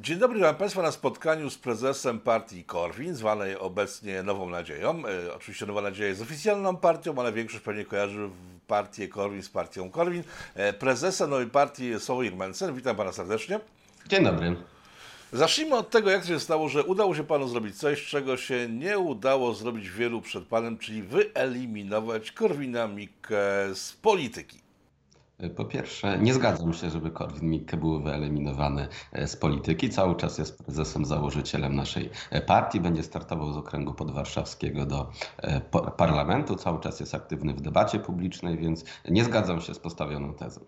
Dzień dobry, witam Państwa na spotkaniu z prezesem partii Korwin, zwanej obecnie Nową Nadzieją. E, oczywiście Nowa Nadzieja jest oficjalną partią, ale większość pewnie kojarzy partię Korwin z partią Korwin. E, prezesem nowej partii jest Sławomir Mencen. Witam Pana serdecznie. Dzień dobry. Zacznijmy od tego, jak to się stało, że udało się Panu zrobić coś, czego się nie udało zrobić wielu przed Panem, czyli wyeliminować Korwina Mikke z polityki. Po pierwsze, nie zgadzam się, żeby Korwin-Mikke był wyeliminowany e, z polityki. Cały czas jest prezesem, założycielem naszej e, partii. Będzie startował z okręgu podwarszawskiego do e, parlamentu. Cały czas jest aktywny w debacie publicznej, więc nie zgadzam się z postawioną tezą.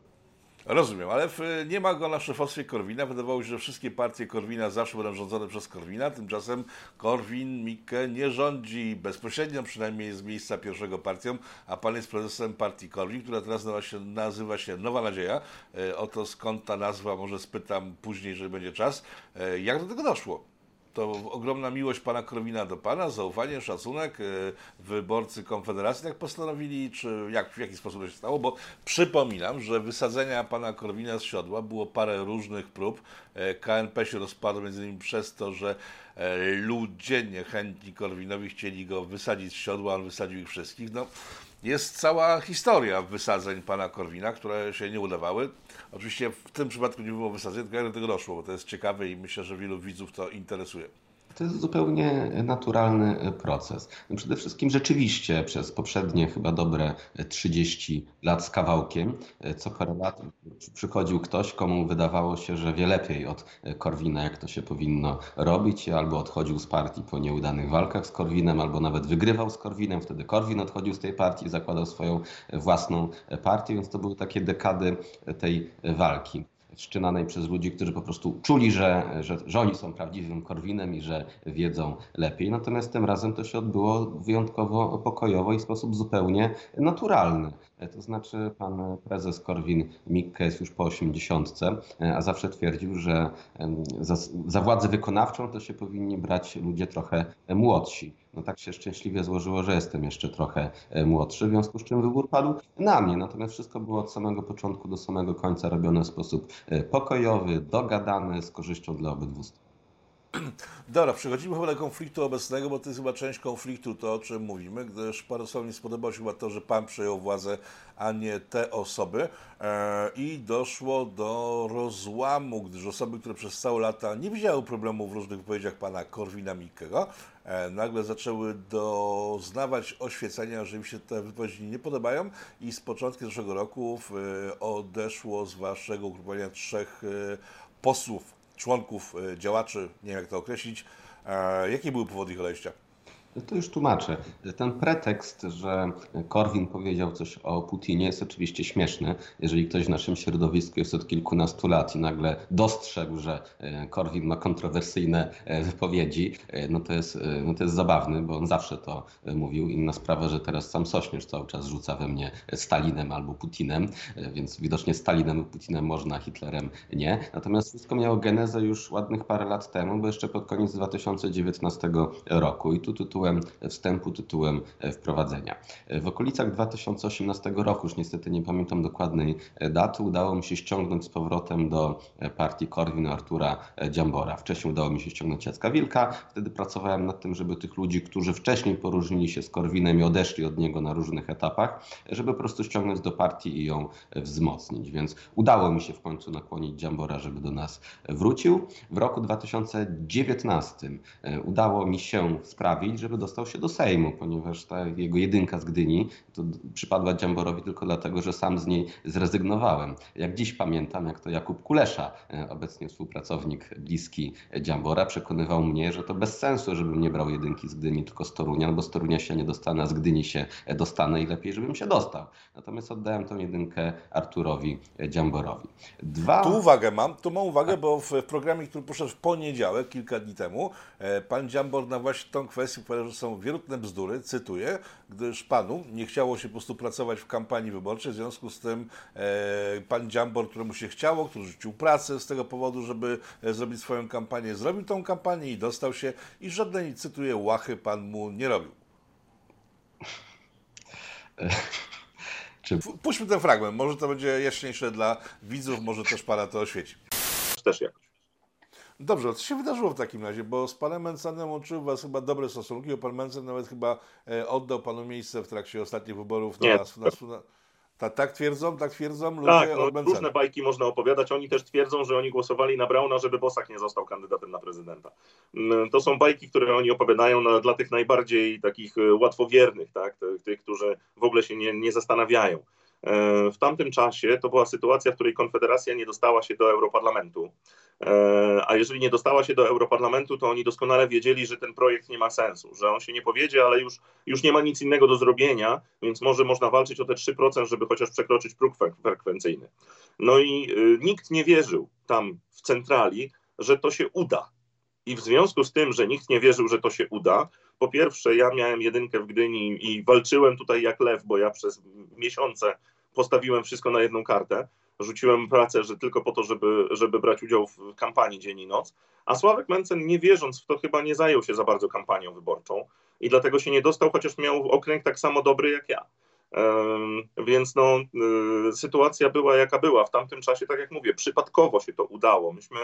Rozumiem, ale w, nie ma go na szefostwie Korwina. Wydawało się, że wszystkie partie Korwina zawsze będą rządzone przez Korwina. Tymczasem Korwin Mikke nie rządzi bezpośrednio, przynajmniej z miejsca pierwszego partią, a pan jest prezesem partii Korwin, która teraz nazywa się, nazywa się Nowa Nadzieja. E, oto skąd ta nazwa, może spytam później, jeżeli będzie czas. E, jak do tego doszło? To ogromna miłość pana Korwina do pana, zaufanie, szacunek. Y, wyborcy Konfederacji tak postanowili, czy jak, w jaki sposób to się stało? Bo przypominam, że wysadzenia pana Korwina z siodła było parę różnych prób. E, KNP się rozpadł między innymi przez to, że e, ludzie niechętni Korwinowi chcieli go wysadzić z siodła, on wysadził ich wszystkich. No, jest cała historia wysadzeń pana Korwina, które się nie udawały. Oczywiście w tym przypadku nie było wysadzeń, tylko do tego doszło, bo to jest ciekawe i myślę, że wielu widzów to interesuje. To jest zupełnie naturalny proces. No przede wszystkim rzeczywiście przez poprzednie chyba dobre 30 lat z kawałkiem, co parę lat przychodził ktoś, komu wydawało się, że wie lepiej od Korwina, jak to się powinno robić, albo odchodził z partii po nieudanych walkach z Korwinem, albo nawet wygrywał z Korwinem. Wtedy Korwin odchodził z tej partii i zakładał swoją własną partię, więc to były takie dekady tej walki wszczynanej przez ludzi, którzy po prostu czuli, że, że, że oni są prawdziwym Korwinem i że wiedzą lepiej. Natomiast tym razem to się odbyło wyjątkowo pokojowo i w sposób zupełnie naturalny. To znaczy pan prezes Korwin-Mikke jest już po 80, a zawsze twierdził, że za, za władzę wykonawczą to się powinni brać ludzie trochę młodsi. No tak się szczęśliwie złożyło, że jestem jeszcze trochę młodszy, w związku z czym wybór padł na mnie. Natomiast wszystko było od samego początku do samego końca robione w sposób pokojowy, dogadany, z korzyścią dla obydwu stron. Dobra, przechodzimy chyba do konfliktu obecnego, bo to jest chyba część konfliktu, to o czym mówimy, gdyż paru osobom nie spodobało się chyba to, że Pan przejął władzę, a nie te osoby. E, i doszło do rozłamu, gdyż osoby, które przez całe lata nie widziały problemu w różnych wypowiedziach Pana Korwina Mikkego, e, nagle zaczęły doznawać oświecenia, że im się te wypowiedzi nie podobają i z początku zeszłego roku e, odeszło z Waszego ugrupowania trzech posłów członków, e, działaczy, nie wiem jak to określić. E, jakie były powody ich odejścia? To już tłumaczę. Ten pretekst, że Korwin powiedział coś o Putinie jest oczywiście śmieszny. Jeżeli ktoś w naszym środowisku jest od kilkunastu lat i nagle dostrzegł, że e, Korwin ma kontrowersyjne e, wypowiedzi, e, no to jest, no to jest zabawny, bo on zawsze to mówił. Inna sprawa, że teraz sam Sośnierz cały czas rzuca we mnie Stalinem albo Putinem, więc widocznie Stalinem i Putinem można, Hitlerem nie. Natomiast wszystko miało genezę już ładnych parę lat temu, bo jeszcze pod koniec 2019 roku. I tu tytuł tytułem wstępu, tytułem e, wprowadzenia. E, w okolicach 2018 roku, już niestety nie pamiętam dokładnej e, daty, udało mi się ściągnąć z powrotem do partii Korwin Artura Dziambora. Wcześniej udało mi się ściągnąć Jacka Wilka. Wtedy pracowałem nad tym, żeby tych ludzi, którzy wcześniej poróżnili się z Korwinem i odeszli od niego na różnych etapach, żeby po prostu ściągnąć do partii i ją wzmocnić. Więc udało mi się w końcu nakłonić Dziambora, żeby do nas wrócił. W roku 2019 udało mi się sprawić, żeby dostał się do Sejmu, ponieważ ta jego jedynka z Gdyni to przypadła Dziamborowi tylko dlatego, że sam z niej zrezygnowałem. Jak dziś pamiętam, jak to Jakub Kulesza, e, obecnie współpracownik bliski Dziambora, przekonywał mnie, że to bez sensu, żebym nie brał jedynki z Gdyni, tylko z Torunia, bo z Torunia się nie dostanę, a z Gdyni się dostanę i lepiej, żebym się dostał. Natomiast oddałem tą jedynkę Arturowi Dziamborowi. Dwa... Tu uwagę mam, tu mam uwagę, bo w programie, który poszedł w poniedziałek, kilka dni temu, e, pan Dziambor na właśnie tą kwestię że są wierutne bzdury, cytuję, gdyż panu nie chciało się po prostu pracować w kampanii wyborczej, w związku z tym e, pan Dziambor, któremu się chciało, który rzucił pracę z tego powodu, żeby e, zrobić swoją kampanię, zrobił tą kampanię i dostał się i żadnej, cytuję, łachy pan mu nie robił. Czy... Puśćmy ten fragment, może to będzie jaśniejsze dla widzów, może też Pana to oświeci. Też jakoś. Dobrze, co się wydarzyło w takim razie? Bo z panem Mencenem łączyły was chyba dobre stosunki, bo pan Mencen nawet chyba e, oddał panu miejsce w trakcie ostatnich wyborów na, Nie. na, ta, tak twierdzą, tak twierdzą ludzie Tak, no, różne bajki można opowiadać. Oni też twierdzą, że oni głosowali na Brauna, żeby Bosak nie został kandydatem na prezydenta. Mm, To są bajki, które oni opowiadają na, dla tych najbardziej takich e, łatwowiernych, tak? tych, tych którzy w ogóle się nie, nie zastanawiają. E, W tamtym czasie to była sytuacja, w której Konfederacja nie dostała się do Europarlamentu. E, A jeżeli nie dostała się do Europarlamentu, to oni doskonale wiedzieli, że ten projekt nie ma sensu, że on się nie powiedzie, ale już, już nie ma nic innego do zrobienia, więc może można walczyć o te 3%, żeby chociaż przekroczyć próg fre- frekwencyjny. No i y, nikt nie wierzył tam w centrali, że to się uda. I w związku z tym, że nikt nie wierzył, że to się uda, po pierwsze, ja miałem jedynkę w Gdyni i walczyłem tutaj jak lew, bo ja przez miesiące postawiłem wszystko na jedną kartę. Rzuciłem pracę, że tylko po to, żeby, żeby brać udział w kampanii dzień i noc. A Sławek Mencen, nie wierząc w to, chyba nie zajął się za bardzo kampanią wyborczą i dlatego się nie dostał, chociaż miał okręg tak samo dobry jak ja. Więc no, y, sytuacja była jaka była. W tamtym czasie, tak jak mówię, przypadkowo się to udało. Myśmy,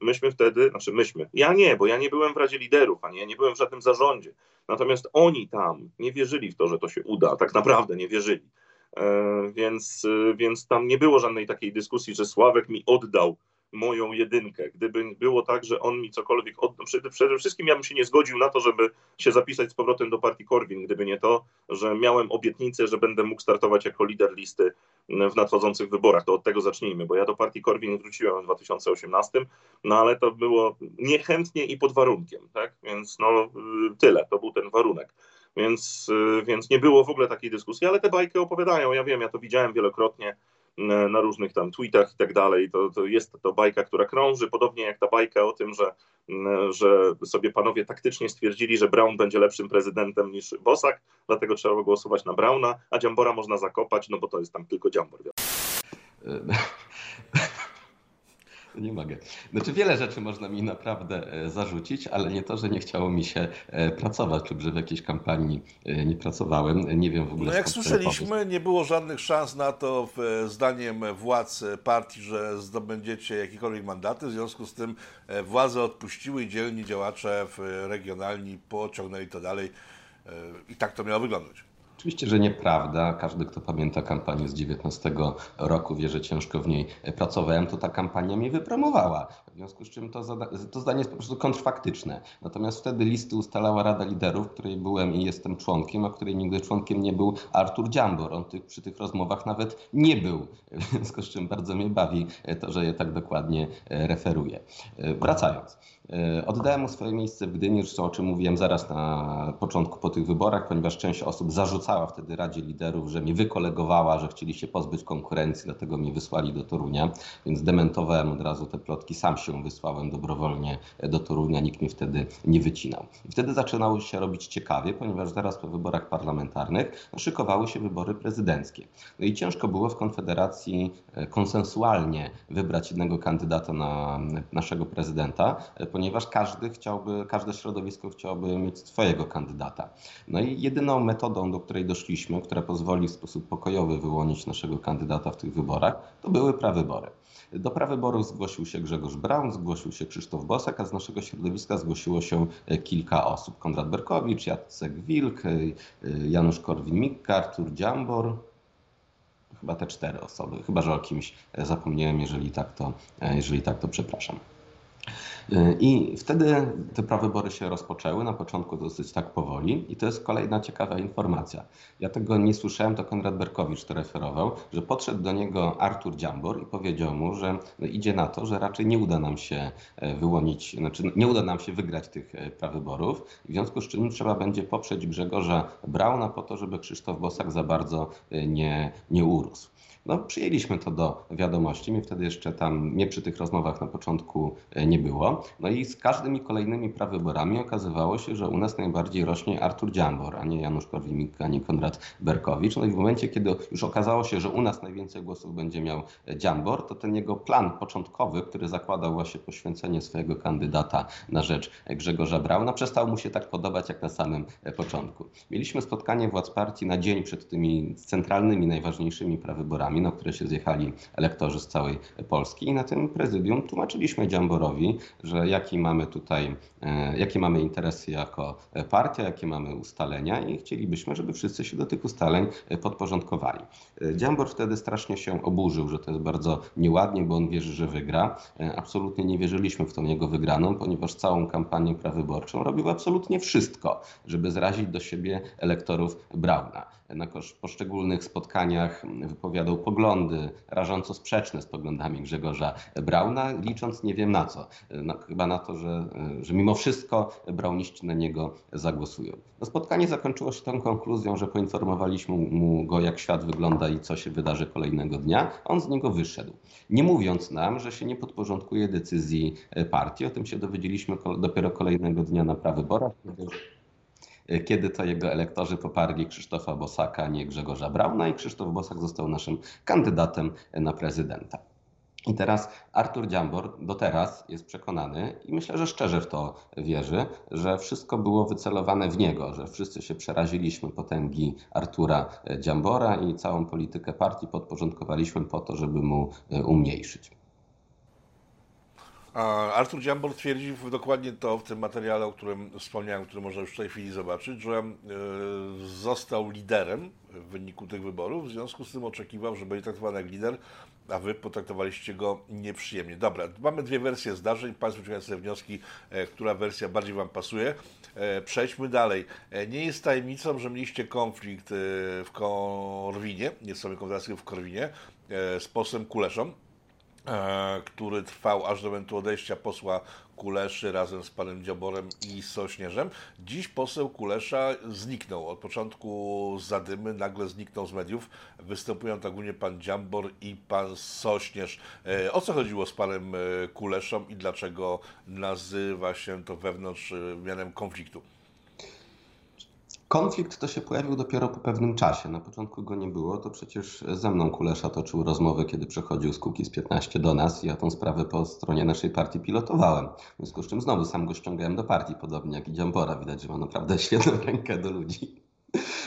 myśmy wtedy, znaczy myśmy, ja nie, bo ja nie byłem w Radzie Liderów, ani ja nie byłem w żadnym zarządzie. Natomiast oni tam nie wierzyli w to, że to się uda, tak naprawdę nie wierzyli. E, Więc, y, więc tam nie było żadnej takiej dyskusji, że Sławek mi oddał moją jedynkę. Gdyby było tak, że on mi cokolwiek oddał, przede, wszystkim ja bym się nie zgodził na to, żeby się zapisać z powrotem do partii Korwin, gdyby nie to, że miałem obietnicę, że będę mógł startować jako lider listy w nadchodzących wyborach. To od tego zacznijmy, bo ja do partii Korwin wróciłem w 2018, no ale to było niechętnie i pod warunkiem, tak? Więc no y, tyle, to był ten warunek. Więc, y, więc nie było w ogóle takiej dyskusji, ale te bajki opowiadają, ja wiem, ja to widziałem wielokrotnie na różnych tam tweetach i tak dalej. To, to jest to bajka, która krąży, podobnie jak ta bajka o tym, że, że sobie panowie taktycznie stwierdzili, że Brown będzie lepszym prezydentem niż Bosak, dlatego trzeba głosować na Brauna, a Dziambora można zakopać, no bo to jest tam tylko Dziambor. Nie mogę. Znaczy wiele rzeczy można mi naprawdę e, zarzucić, ale nie to, że nie chciało mi się e, pracować lub że w jakiejś kampanii e, nie pracowałem. Nie wiem w ogóle No jak słyszeliśmy, nie było żadnych szans na to, w- zdaniem władz partii, że zdobędziecie jakiekolwiek mandaty. W związku z tym władze odpuściły i dzielni działacze regionalni pociągnęli to dalej. I tak to miało wyglądać. Oczywiście, że nieprawda. Każdy, kto pamięta kampanię z 19 roku, wie, że ciężko w niej pracowałem, to ta kampania mnie wypromowała. W związku z czym to, to zdanie jest po prostu kontrfaktyczne. Natomiast wtedy listy ustalała Rada Liderów, której byłem i jestem członkiem, a której nigdy członkiem nie był Artur Dziambor. On tych, przy tych rozmowach nawet nie był. W związku z czym bardzo mnie bawi to, że je tak dokładnie e, referuję. E, Wracając. E, Oddałem mu swoje miejsce w Gdyni, zresztą o czym mówiłem zaraz na początku po tych wyborach, ponieważ część osób zarzucała wtedy Radzie Liderów, że mnie wykolegowała, że chcieli się pozbyć konkurencji, dlatego mnie wysłali do Torunia, więc dementowałem od razu te plotki, sam się wysłałem dobrowolnie do Torunia, nikt mnie wtedy nie wycinał. I wtedy zaczynało się robić ciekawie, ponieważ zaraz po wyborach parlamentarnych szykowały się wybory prezydenckie. No i ciężko było w Konfederacji e, konsensualnie wybrać jednego kandydata na naszego prezydenta, e, ponieważ każdy chciałby, każde środowisko chciałoby mieć swojego kandydata. No i jedyną metodą, do której doszliśmy, która pozwoli w sposób pokojowy wyłonić naszego kandydata w tych wyborach, to były prawybory. Do prawyborów zgłosił się Grzegorz Braun, zgłosił się Krzysztof Bosak, a z naszego środowiska zgłosiło się e, kilka osób. Konrad Berkowicz, Jacek Wilk, e, e, Janusz Korwin-Mikke, Artur Dziambor, chyba te cztery osoby. Chyba, że o kimś zapomniałem, jeżeli tak to, jeżeli tak to przepraszam. I wtedy te prawybory się rozpoczęły, na początku dosyć tak powoli i to jest kolejna ciekawa informacja. Ja tego nie słyszałem, to Konrad Berkowicz to referował, że podszedł do niego Artur Dziambor i powiedział mu, że no idzie na to, że raczej nie uda nam się e, wyłonić, znaczy nie uda nam się wygrać tych e, prawyborów, w związku z czym trzeba będzie poprzeć Grzegorza Brauna po to, żeby Krzysztof Bosak za bardzo e, nie, nie urósł. No, przyjęliśmy to do wiadomości. Mnie wtedy jeszcze tam, nie przy tych rozmowach na początku e, nie było. No i z każdymi kolejnymi prawyborami okazywało się, że u nas najbardziej rośnie Artur Dziambor, a nie Janusz Korwin-Mikke, ani Konrad Berkowicz. No i w momencie, kiedy już okazało się, że u nas najwięcej głosów będzie miał Dziambor, to ten jego plan początkowy, który zakładał właśnie poświęcenie swojego kandydata na rzecz Grzegorza Brauna, przestał mu się tak podobać jak na samym początku. Mieliśmy spotkanie władz partii na dzień przed tymi centralnymi, najważniejszymi prawyborami, na które się zjechali elektorzy z całej Polski i na tym prezydium tłumaczyliśmy Dziamborowi, że jaki mamy tutaj, e, jakie mamy interesy jako partia, jakie mamy ustalenia i chcielibyśmy, żeby wszyscy się do tych ustaleń podporządkowali. E, Dziambor wtedy strasznie się oburzył, że to jest bardzo nieładnie, bo on wierzy, że wygra. E, absolutnie nie wierzyliśmy w tą jego wygraną, ponieważ całą kampanię prawyborczą robił absolutnie wszystko, żeby zrazić do siebie elektorów Brauna. Na poszczególnych spotkaniach wypowiadał poglądy rażąco sprzeczne z poglądami Grzegorza Brauna, licząc nie wiem na co. No, chyba na to, że, że mimo wszystko brauniści na niego zagłosują. No, spotkanie zakończyło się tą konkluzją, że poinformowaliśmy mu go, jak świat wygląda i co się wydarzy kolejnego dnia. On z niego wyszedł. Nie mówiąc nam, że się nie podporządkuje decyzji partii. O tym się dowiedzieliśmy dopiero kolejnego dnia na prawyborach, kiedy to jego elektorzy poparli Krzysztofa Bosaka, nie Grzegorza Brauna i Krzysztof Bosak został naszym kandydatem na prezydenta. I teraz Artur Dziambor do teraz jest przekonany i myślę, że szczerze w to wierzy, że wszystko było wycelowane w niego, że wszyscy się przeraziliśmy potęgi Artura Dziambora i całą politykę partii podporządkowaliśmy po to, żeby mu umniejszyć. Artur Dziambor twierdzi dokładnie to w tym materiale, o którym wspomniałem, który można już w tej chwili zobaczyć, że e, został liderem w wyniku tych wyborów, w związku z tym oczekiwał, że będzie traktowany jak lider, a wy potraktowaliście go nieprzyjemnie. Dobra, mamy dwie wersje zdarzeń, Państwo wyciągają sobie wnioski, e, która wersja bardziej Wam pasuje. E, przejdźmy dalej. Nie jest tajemnicą, że mieliście konflikt w Korwinie, nie z samej konfederacji w Korwinie, z posłem Kuleszą który trwał aż do momentu odejścia posła Kuleszy razem z panem Dziaborem i Sośnierzem. Dziś poseł Kulesza zniknął. Od początku zadymy nagle zniknął z mediów. Występują tak ogólnie pan Dziambor i pan Sośnierz. E, o co chodziło z panem e, Kuleszą i dlaczego nazywa się to wewnątrz mianem konfliktu? Konflikt to się pojawił dopiero po pewnym czasie. Na początku go nie było. To przecież ze mną Kulesza toczył rozmowę, kiedy przechodził z z 15 do nas. Ja tą sprawę po stronie naszej partii pilotowałem. W związku z czym znowu sam go ściągałem do partii, podobnie jak i Dziambora. Widać, że ma naprawdę świetną rękę do ludzi.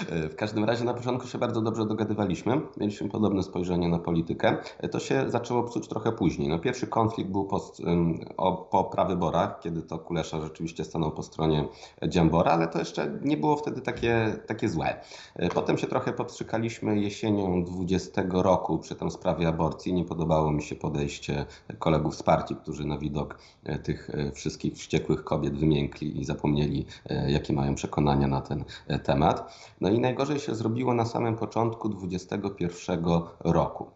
E, w każdym razie na początku się bardzo dobrze dogadywaliśmy, mieliśmy podobne spojrzenie na politykę. E, to się zaczęło psuć trochę później. No, pierwszy konflikt był po, po prawyborach, kiedy to Kulesza rzeczywiście stanął po stronie Dziambora, ale to jeszcze nie było wtedy takie, takie złe. E, potem się trochę podstrzykaliśmy jesienią 20 roku przy tej sprawie aborcji. Nie podobało mi się podejście kolegów z partii, którzy na widok tych wszystkich wściekłych kobiet wymiękli i zapomnieli, jakie mają przekonania na ten temat. No i najgorzej się zrobiło na samym początku 2021 roku.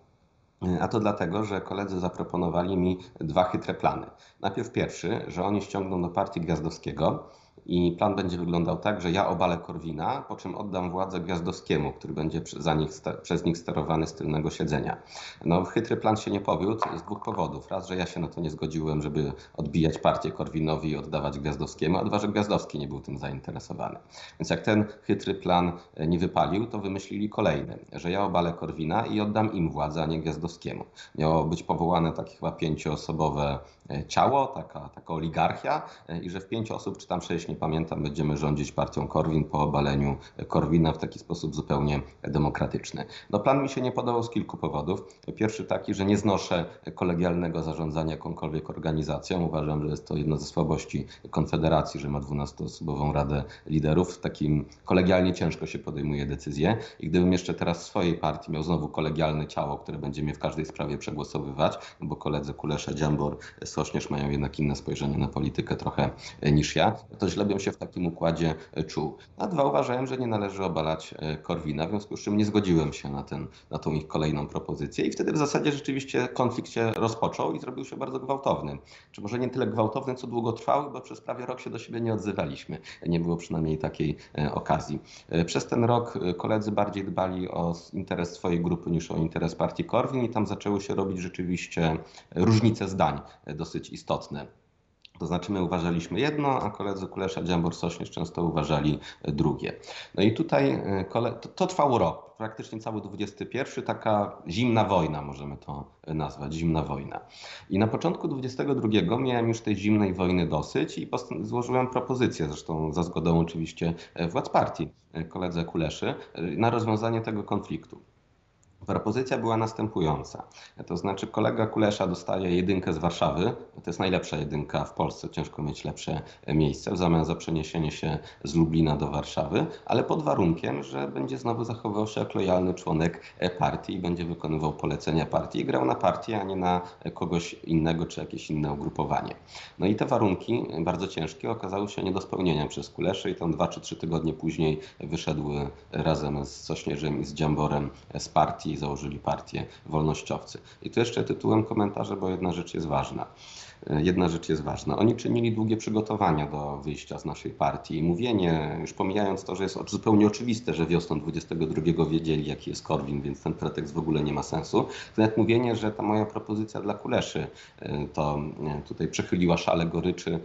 A to dlatego, że koledzy zaproponowali mi dwa chytre plany. Najpierw pierwszy, że oni ściągną do partii Gwiazdowskiego i plan będzie wyglądał tak, że ja obalę Korwina, po czym oddam władzę Gwiazdowskiemu, który będzie za nich, przez nich sterowany z tylnego siedzenia. No, chytry plan się nie powiódł z dwóch powodów. Raz, że ja się na to nie zgodziłem, żeby odbijać partię Korwinowi i oddawać Gwiazdowskiemu, a dwa, że Gwiazdowski nie był tym zainteresowany. Więc jak ten chytry plan e, nie wypalił, to wymyślili kolejny, że ja obalę Korwina i oddam im władzę, a nie Gwiazdowskiemu. Miało być powołane takie chyba pięcioosobowe ciało, taka, taka oligarchia e, i że w pięć osób, czy tam sześć, nie pamiętam, będziemy rządzić partią Korwin po obaleniu Korwina w taki sposób zupełnie demokratyczny. No plan mi się nie podobał z kilku powodów. Pierwszy taki, że nie znoszę kolegialnego zarządzania jakąkolwiek organizacją. Uważam, że jest to jedna ze słabości Konfederacji, że ma 12-osobową radę liderów. Takim kolegialnie ciężko się podejmuje decyzje i gdybym jeszcze teraz w swojej partii miał znowu kolegialne ciało, które będzie mnie w każdej sprawie przegłosowywać, no bo koledzy Kulesza, Dziambor, Sośnierz mają jednak inne spojrzenie na politykę trochę niż ja, to źle bym się w takim układzie e, czuł. A dwa, uważałem, że nie należy obalać e, Korwina, w związku z czym nie zgodziłem się na, ten, na tą ich kolejną propozycję i wtedy w zasadzie rzeczywiście konflikt się rozpoczął i zrobił się bardzo gwałtowny. Czy może nie tyle gwałtowny, co długotrwały, bo przez prawie rok się do siebie nie odzywaliśmy. Nie było przynajmniej takiej e, okazji. Przez ten rok koledzy bardziej dbali o interes swojej grupy niż o interes partii Korwin i tam zaczęły się robić rzeczywiście różnice zdań dosyć istotne. To znaczy my uważaliśmy jedno, a koledzy Kulesza, Dziambor, Sośnierz często uważali drugie. No i tutaj to, to trwało rok, praktycznie cały XXI, taka zimna wojna, możemy to nazwać, zimna wojna. I na początku XXI miałem już tej zimnej wojny dosyć i złożyłem propozycję, zresztą za zgodą oczywiście władz partii, koledze Kuleszy, na rozwiązanie tego konfliktu. Propozycja była następująca. To znaczy kolega Kulesza dostaje jedynkę z Warszawy. To jest najlepsza jedynka w Polsce. Ciężko mieć lepsze miejsce w zamian za przeniesienie się z Lublina do Warszawy, ale pod warunkiem, że będzie znowu zachowywał się jak lojalny członek partii i będzie wykonywał polecenia partii i grał na partię, a nie na kogoś innego czy jakieś inne ugrupowanie. No i te warunki, bardzo ciężkie, okazały się nie do spełnienia przez Kuleszy i tam dwa czy trzy tygodnie później wyszedł razem z Sośnierzem i z Dziamborem z partii założyli partię wolnościowcy. I tu jeszcze tytułem komentarza, bo jedna rzecz jest ważna. E, jedna rzecz jest ważna. Oni czynili długie przygotowania do wyjścia z naszej partii mówienie, już pomijając to, że jest zupełnie oczywiste, że wiosną 22 wiedzieli, jaki jest Korwin, więc ten pretekst w ogóle nie ma sensu. Nawet mówienie, że ta moja propozycja dla Kuleszy e, to e, tutaj przechyliła szale goryczy,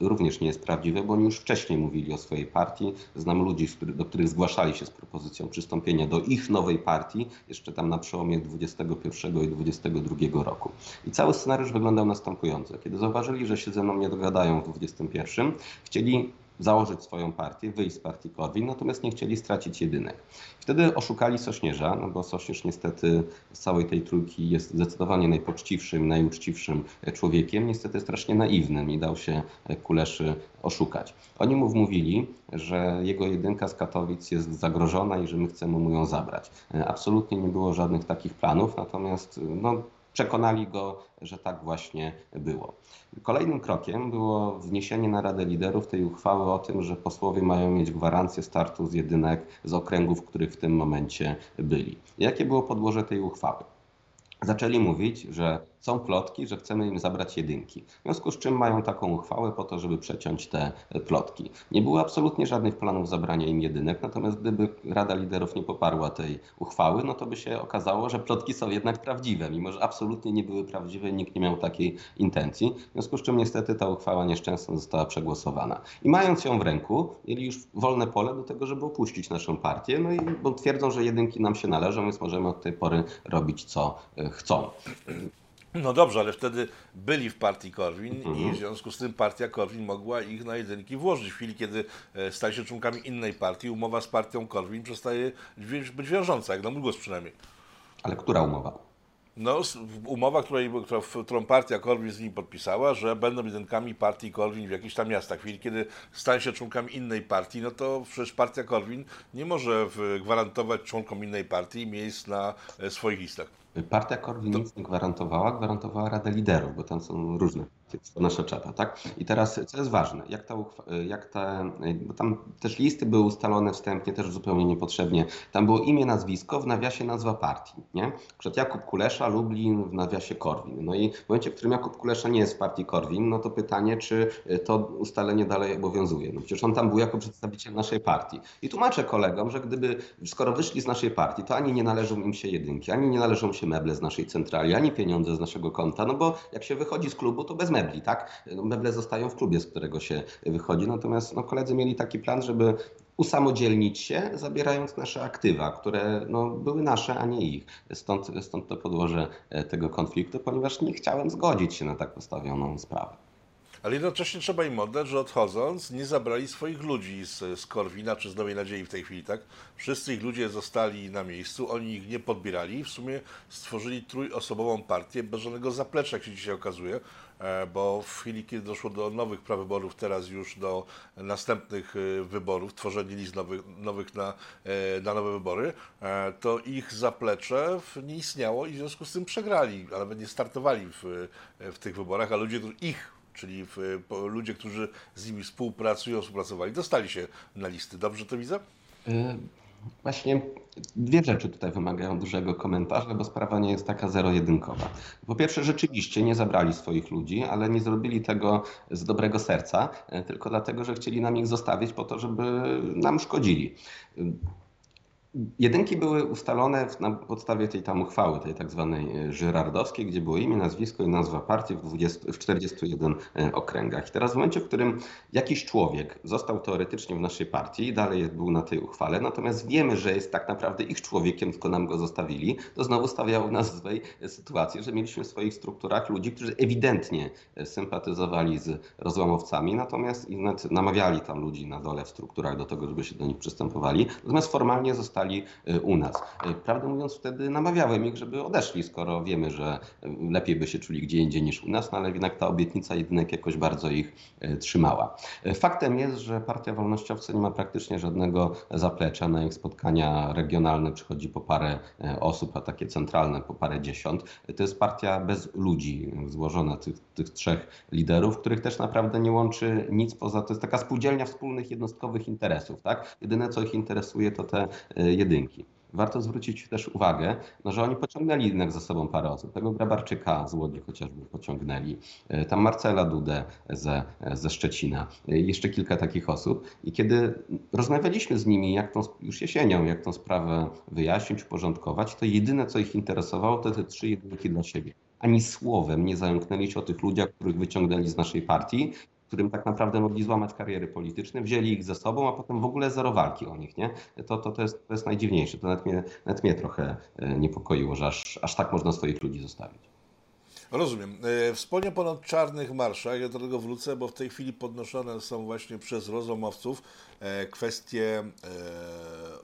również nie jest prawdziwe, bo oni już wcześniej mówili o swojej partii. Znam ludzi, do których zgłaszali się z propozycją przystąpienia do ich nowej partii, jeszcze tam na przełomie 21 i 22 roku. I cały scenariusz wyglądał następująco. Kiedy zauważyli, że się ze mną nie dogadają w 21, chcieli założyć swoją partię, wyjść z partii Korwin, natomiast nie chcieli stracić jedynek. Wtedy oszukali Sośnierza, no bo Sośnierz niestety z całej tej trójki jest zdecydowanie najpoczciwszym, najuczciwszym człowiekiem, niestety strasznie naiwnym i dał się Kuleszy oszukać. Oni mu wmówili, że jego jedynka z Katowic jest zagrożona i że my chcemy mu ją zabrać. Absolutnie nie było żadnych takich planów, natomiast no, przekonali go, że tak właśnie było. Kolejnym krokiem było wniesienie na Radę Liderów tej uchwały o tym, że posłowie mają mieć gwarancję startu z jedynek z okręgów, w których w tym momencie byli. Jakie było podłoże tej uchwały? Zaczęli mówić, że są plotki, że chcemy im zabrać jedynki. W związku z czym mają taką uchwałę po to, żeby przeciąć te plotki. Nie było absolutnie żadnych planów zabrania im jedynek, natomiast gdyby Rada Liderów nie poparła tej uchwały, no to by się okazało, że plotki są jednak prawdziwe, mimo że absolutnie nie były prawdziwe, nikt nie miał takiej intencji. W związku z czym niestety ta uchwała nieszczęsna została przegłosowana. I mając ją w ręku, mieli już wolne pole do tego, żeby opuścić naszą partię, no i bo twierdzą, że jedynki nam się należą, więc możemy od tej pory robić co e, chcą. No dobrze, ale wtedy byli w partii Korwin mhm. i w związku z tym partia Korwin mogła ich na jedynki włożyć. W chwili, kiedy e, stali się członkami innej partii, umowa z partią Korwin przestaje być wiążąca, jak na mój głos przynajmniej. Ale która umowa? No, umowa, której, którą partia Korwin z nimi podpisała, że będą jedynkami partii Korwin w jakichś tam miastach. W chwili, kiedy stają się członkami innej partii, no to przecież partia Korwin nie może gwarantować członkom innej partii miejsc na e, swoich listach. Partia Korwin nic nie gwarantowała, gwarantowała Radę Liderów, bo tam są różne nasza czata, tak? I teraz, co jest ważne, jak ta, jak bo tam też listy były ustalone wstępnie, też zupełnie niepotrzebnie. Tam było imię, nazwisko, w nawiasie nazwa partii, nie? Przed Jakub Kulesza, Lublin, w nawiasie Korwin. No i w momencie, w którym Jakub Kulesza nie jest w partii Korwin, no to pytanie, czy to ustalenie dalej obowiązuje. No przecież on tam był jako przedstawiciel naszej partii. I tłumaczę kolegom, że gdyby, skoro wyszli z naszej partii, to ani nie należą im się jedynki, ani nie należą się meble z naszej centrali, ani pieniądze z naszego konta, no bo jak się wychodzi z klubu, to bez mebli, tak? No, meble zostają w klubie, z którego się wychodzi, natomiast no, koledzy mieli taki plan, żeby usamodzielnić się, zabierając nasze aktywa, które no, były nasze, a nie ich. Stąd, stąd to podłoże e, tego konfliktu, ponieważ nie chciałem zgodzić się na tak postawioną sprawę. Ale jednocześnie trzeba im oddać, że odchodząc nie zabrali swoich ludzi z, z Korwina czy z Nowej Nadziei w tej chwili, tak? Wszyscy ich ludzie zostali na miejscu, oni ich nie podbierali i w sumie stworzyli trójosobową partię bez żadnego zaplecza, jak się dzisiaj okazuje, bo w chwili, kiedy doszło do nowych prawyborów, teraz już do następnych e, wyborów, tworzenie list nowych, nowych na, e, na nowe wybory, to ich zaplecze nie istniało i w związku z tym przegrali, ale nie startowali w, w tych wyborach, a ludzie, ich czyli w, ludzie, którzy z nimi współpracują, współpracowali, dostali się na listy. Dobrze to widzę? Właśnie dwie rzeczy tutaj wymagają dużego komentarza, bo sprawa nie jest taka zero-jedynkowa. Po pierwsze, rzeczywiście nie zabrali swoich ludzi, ale nie zrobili tego z dobrego serca, e, tylko dlatego, że chcieli nam ich zostawić po to, żeby nam szkodzili. Jedynki były ustalone na podstawie tej tam uchwały, tej tak zwanej e, żyrardowskiej, gdzie było imię, nazwisko i nazwa partii w, 20, w 41 e, okręgach. I teraz w momencie, w którym jakiś człowiek został teoretycznie w naszej partii dalej był na tej uchwale, natomiast wiemy, że jest tak naprawdę ich człowiekiem, tylko nam go zostawili, to znowu stawiało nas w złej sytuacji, że mieliśmy w swoich strukturach ludzi, którzy ewidentnie e, sympatyzowali z rozłamowcami, natomiast i namawiali tam ludzi na dole w strukturach do tego, żeby się do nich przystępowali, natomiast formalnie zostali zostali y, u nas. Y, prawdę mówiąc, wtedy namawiałem ich, żeby odeszli, skoro wiemy, że y, lepiej by się czuli gdzie indziej niż u nas, no ale jednak ta obietnica jedynek jakoś bardzo ich trzymała. Faktem jest, że Partia Wolnościowca nie ma praktycznie żadnego zaplecza. Na ich spotkania regionalne przychodzi po parę osób, a takie centralne po parę dziesiąt. To jest partia bez ludzi, złożona tych, tych trzech liderów, których też naprawdę nie łączy nic poza to jest taka spółdzielnia wspólnych jednostkowych interesów. Tak? Jedyne co ich interesuje to te jedynki. Warto zwrócić też uwagę, no, że oni pociągnęli jednak za sobą parę osób. Tego Grabarczyka z Łodzi chociażby pociągnęli, e, tam Marcela Dudę ze, ze Szczecina, e, jeszcze kilka takich osób. I kiedy rozmawialiśmy z nimi, jak tą, już jesienią, jak tą sprawę wyjaśnić, uporządkować, to jedyne, co ich interesowało, to te trzy jedynki dla siebie ani słowem nie zająknęli się o tych ludziach, których wyciągnęli z naszej partii którym tak naprawdę mogli złamać kariery polityczne, wzięli ich ze sobą, a potem w ogóle zero walki o nich. Nie? To, to, to, jest, to jest najdziwniejsze. To nawet mnie, nawet mnie trochę e, niepokoiło, że aż, aż tak można swoich ludzi zostawić. Rozumiem. E, Wspomniał Pan o czarnych marszach. Ja do tego wrócę, bo w tej chwili podnoszone są właśnie przez rozumowców e, kwestie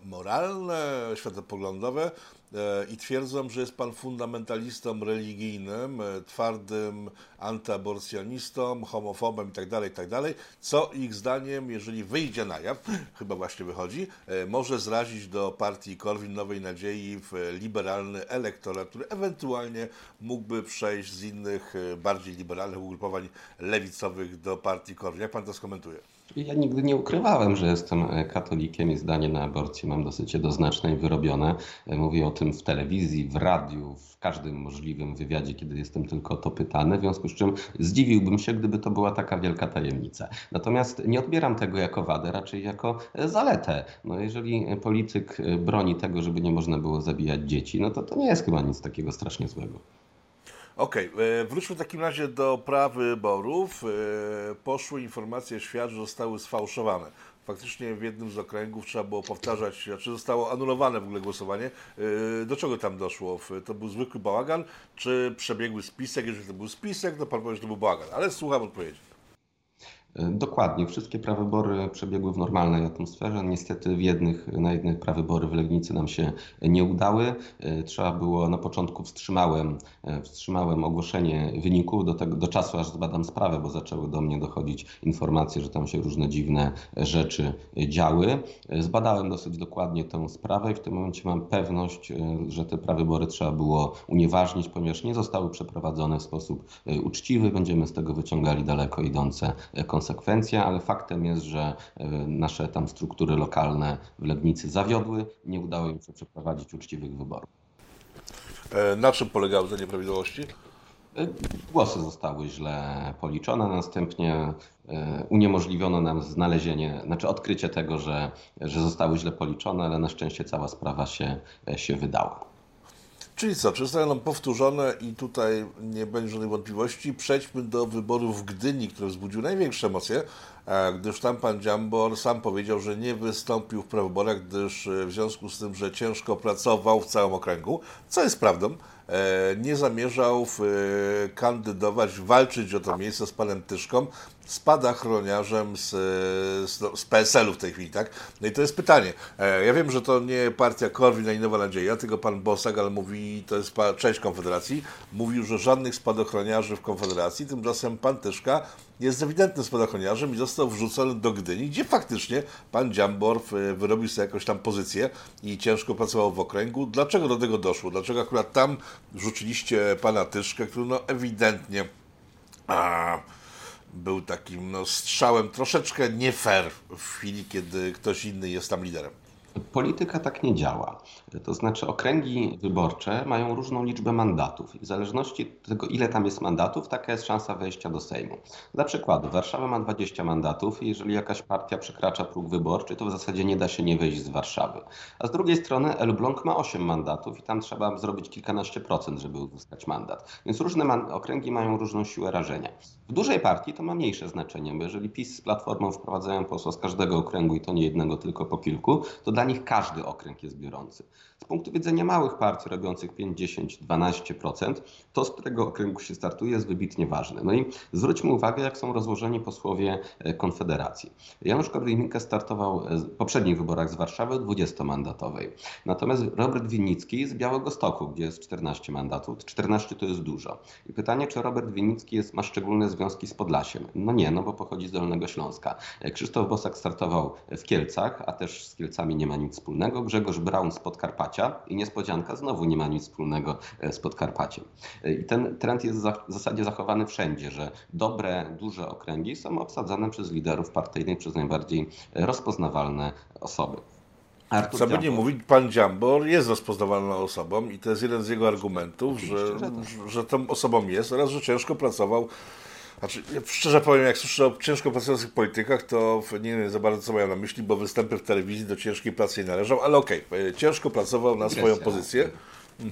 moralne, światopoglądowe, E, i twierdzą, że jest pan fundamentalistą religijnym, e, twardym antyaborcjonistą, homofobem itd., tak itd., tak co ich zdaniem, jeżeli wyjdzie na jaw, chyba właśnie wychodzi, e, może zrazić do partii Korwin Nowej Nadziei w liberalny elektorat, który ewentualnie mógłby przejść z innych, bardziej liberalnych ugrupowań lewicowych do partii Korwin. Jak pan to skomentuje? Ja nigdy nie ukrywałem, że jestem e, katolikiem i zdanie na aborcję mam dosyć jednoznaczne i wyrobione. E, mówię o tym w telewizji, w radiu, w każdym możliwym wywiadzie, kiedy jestem tylko o to pytany, w związku z czym zdziwiłbym się, gdyby to była taka wielka tajemnica. Natomiast nie odbieram tego jako wadę, raczej jako e, zaletę. No jeżeli polityk broni tego, żeby nie można było zabijać dzieci, no to to nie jest chyba nic takiego strasznie złego. Okej, okay. wróćmy w takim razie do prawyborów. E, poszły informacje w świat, że zostały sfałszowane. Faktycznie w jednym z okręgów trzeba było powtarzać, znaczy zostało anulowane w ogóle głosowanie. E, do czego tam doszło? To był zwykły bałagan, czy przebiegły spisek? Jeżeli to był spisek, to pan powie, że to był bałagan, ale słucham odpowiedzi. Dokładnie. Wszystkie prawybory przebiegły w normalnej atmosferze. Niestety w jednych, na jednych prawybory w Legnicy nam się nie udały. Trzeba było, na początku wstrzymałem, wstrzymałem ogłoszenie wyników do, tego, do czasu, aż zbadam sprawę, bo zaczęły do mnie dochodzić informacje, że tam się różne dziwne rzeczy działy. Zbadałem dosyć dokładnie tę sprawę i w tym momencie mam pewność, że te prawybory trzeba było unieważnić, ponieważ nie zostały przeprowadzone w sposób uczciwy. Będziemy z tego wyciągali daleko idące konsekwencje konsekwencje, ale faktem jest, że e, nasze tam struktury lokalne w Legnicy zawiodły, nie udało im się przeprowadzić uczciwych wyborów. E, na czym polegały te nieprawidłowości? E, głosy zostały źle policzone, następnie uniemożliwiono nam znalezienie, znaczy odkrycie tego, że, że zostały źle policzone, ale na szczęście cała sprawa się, się wydała. Czyli co, czy zostały nam powtórzone i tutaj nie będzie żadnej wątpliwości. Przejdźmy do wyborów w Gdyni, które wzbudziły największe emocje, e, gdyż tam pan Dziambor sam powiedział, że nie wystąpił w prawyborach, gdyż e, w związku z tym, że ciężko pracował w całym okręgu, co jest prawdą. E, nie zamierzał kandydować, walczyć o to miejsce z panem Tyszką, spadachroniarzem z, z, z PSL-u w tej chwili, tak? No i to jest pytanie. E, ja wiem, że to nie partia Korwin i Nowa Nadzieja, tylko pan Bosak, ale mówi, to jest część Konfederacji, mówił, że żadnych spadochroniarzy w Konfederacji, tymczasem pan Tyszka jest ewidentnym spadochroniarzem i został wrzucony do Gdyni, gdzie faktycznie pan Dziambor wyrobił sobie jakąś tam pozycję i ciężko pracował w okręgu. Dlaczego do tego doszło? Dlaczego akurat tam wrzuciliście pana Tyszkę, który no ewidentnie... A, był takim no, strzałem troszeczkę nie fair w chwili, kiedy ktoś inny jest tam liderem. Polityka tak nie działa. To znaczy, okręgi wyborcze mają różną liczbę mandatów i w zależności od tego, ile tam jest mandatów, taka jest szansa wejścia do Sejmu. Dla przykładu, Warszawa ma 20 mandatów i jeżeli jakaś partia przekracza próg wyborczy, to w zasadzie nie da się nie wejść z Warszawy. A z drugiej strony Elbląg ma 8 mandatów i tam trzeba zrobić kilkanaście procent, żeby uzyskać mandat. Więc różne okręgi mają różną siłę rażenia. W dużej partii to ma mniejsze znaczenie, bo jeżeli PiS z Platformą wprowadzają posła z każdego okręgu i to nie jednego, tylko po kilku, to dla nich każdy okręg jest biorący. Z punktu widzenia małych partii robiących 5, 10, 12%, to z którego okręgu się startuje jest wybitnie ważne. No i zwróćmy uwagę, jak są rozłożeni posłowie e, Konfederacji. Janusz Korwin-Mikke startował w poprzednich wyborach z Warszawy 20-mandatowej. Natomiast Robert Winnicki z Białego Stoku, gdzie jest 14 mandatów. 14 to jest dużo. I pytanie, czy Robert Winnicki jest, ma szczególne związki z Podlasiem? No nie, no bo pochodzi z Dolnego Śląska. E, Krzysztof Bosak startował w Kielcach, a też z Kielcami nie ma nic wspólnego. Grzegorz Braun z Podkarpacia i niespodzianka znowu nie ma nic wspólnego e, z Podkarpaciem. E, I ten trend jest w zasadzie zachowany wszędzie, że dobre, duże okręgi są obsadzane przez liderów partyjnych, przez najbardziej rozpoznawalne osoby. Artur Co by nie mówić, pan Dziambor jest rozpoznawalną osobą i to jest jeden z jego argumentów, że, że, tak. że tą osobą jest oraz, że ciężko pracował znaczy, ja szczerze powiem, jak słyszę o ciężko pracujących politykach, to nie wiem za bardzo co mają na myśli, bo występy w telewizji do ciężkiej pracy nie należą, ale okej, okay, ciężko pracował na swoją pozycję.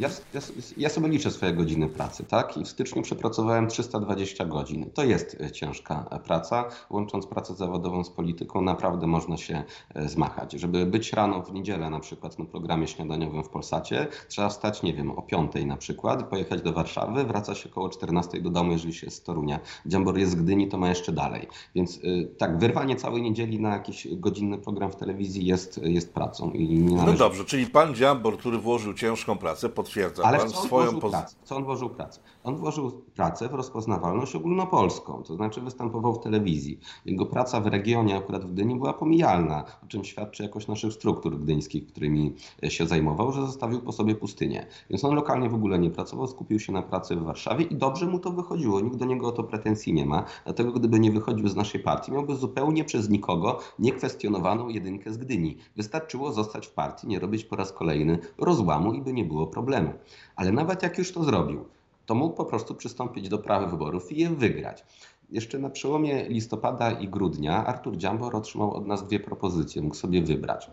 Ja, ja, ja, sobie liczę swoje godziny pracy, tak? I w styczniu przepracowałem 320 godzin. To jest e, ciężka e, praca. Łącząc pracę zawodową z polityką, naprawdę można się e, zmachać. Żeby być rano w niedzielę na przykład na programie śniadaniowym w Polsacie, trzeba wstać, nie wiem, o 5 na przykład, pojechać do Warszawy, wraca się około 14 do domu, jeżeli się jest z Torunia. Dziambor jest z Gdyni, to ma jeszcze dalej. Więc tak, wyrwanie całej niedzieli na jakiś godzinny program w telewizji jest, jest pracą. I nie należy... No dobrze, czyli pan Dziambor, który włożył ciężką pracę, potwierdza Ale pan swoją pozycję. Co on włożył pracę? On włożył pracę w rozpoznawalność ogólnopolską, to znaczy występował w telewizji. Jego praca w regionie, akurat w Gdyni, była pomijalna, o czym świadczy jakość naszych struktur gdyńskich, którymi się zajmował, że zostawił po sobie pustynię. Więc on lokalnie w ogóle nie pracował, skupił się na pracy w Warszawie i dobrze mu to wychodziło. Nikt do niego o to pretensji nie ma, dlatego gdyby nie wychodził z naszej partii, miałby zupełnie przez nikogo niekwestionowaną jedynkę z Gdyni. Wystarczyło zostać w partii, nie robić po raz kolejny rozłamu i by nie było problemu. Ale nawet jak już to zrobił, to mógł po prostu przystąpić do praw wyborów i je wygrać. Jeszcze na przełomie listopada i grudnia Artur Dziambor otrzymał od nas dwie propozycje, mógł sobie wybrać.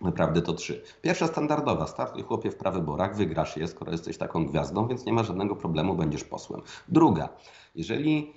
Naprawdę to trzy. Pierwsza standardowa, startuj chłopie w prawyborach, wygrasz je, skoro jesteś taką gwiazdą, więc nie ma żadnego problemu, będziesz posłem. Druga, jeżeli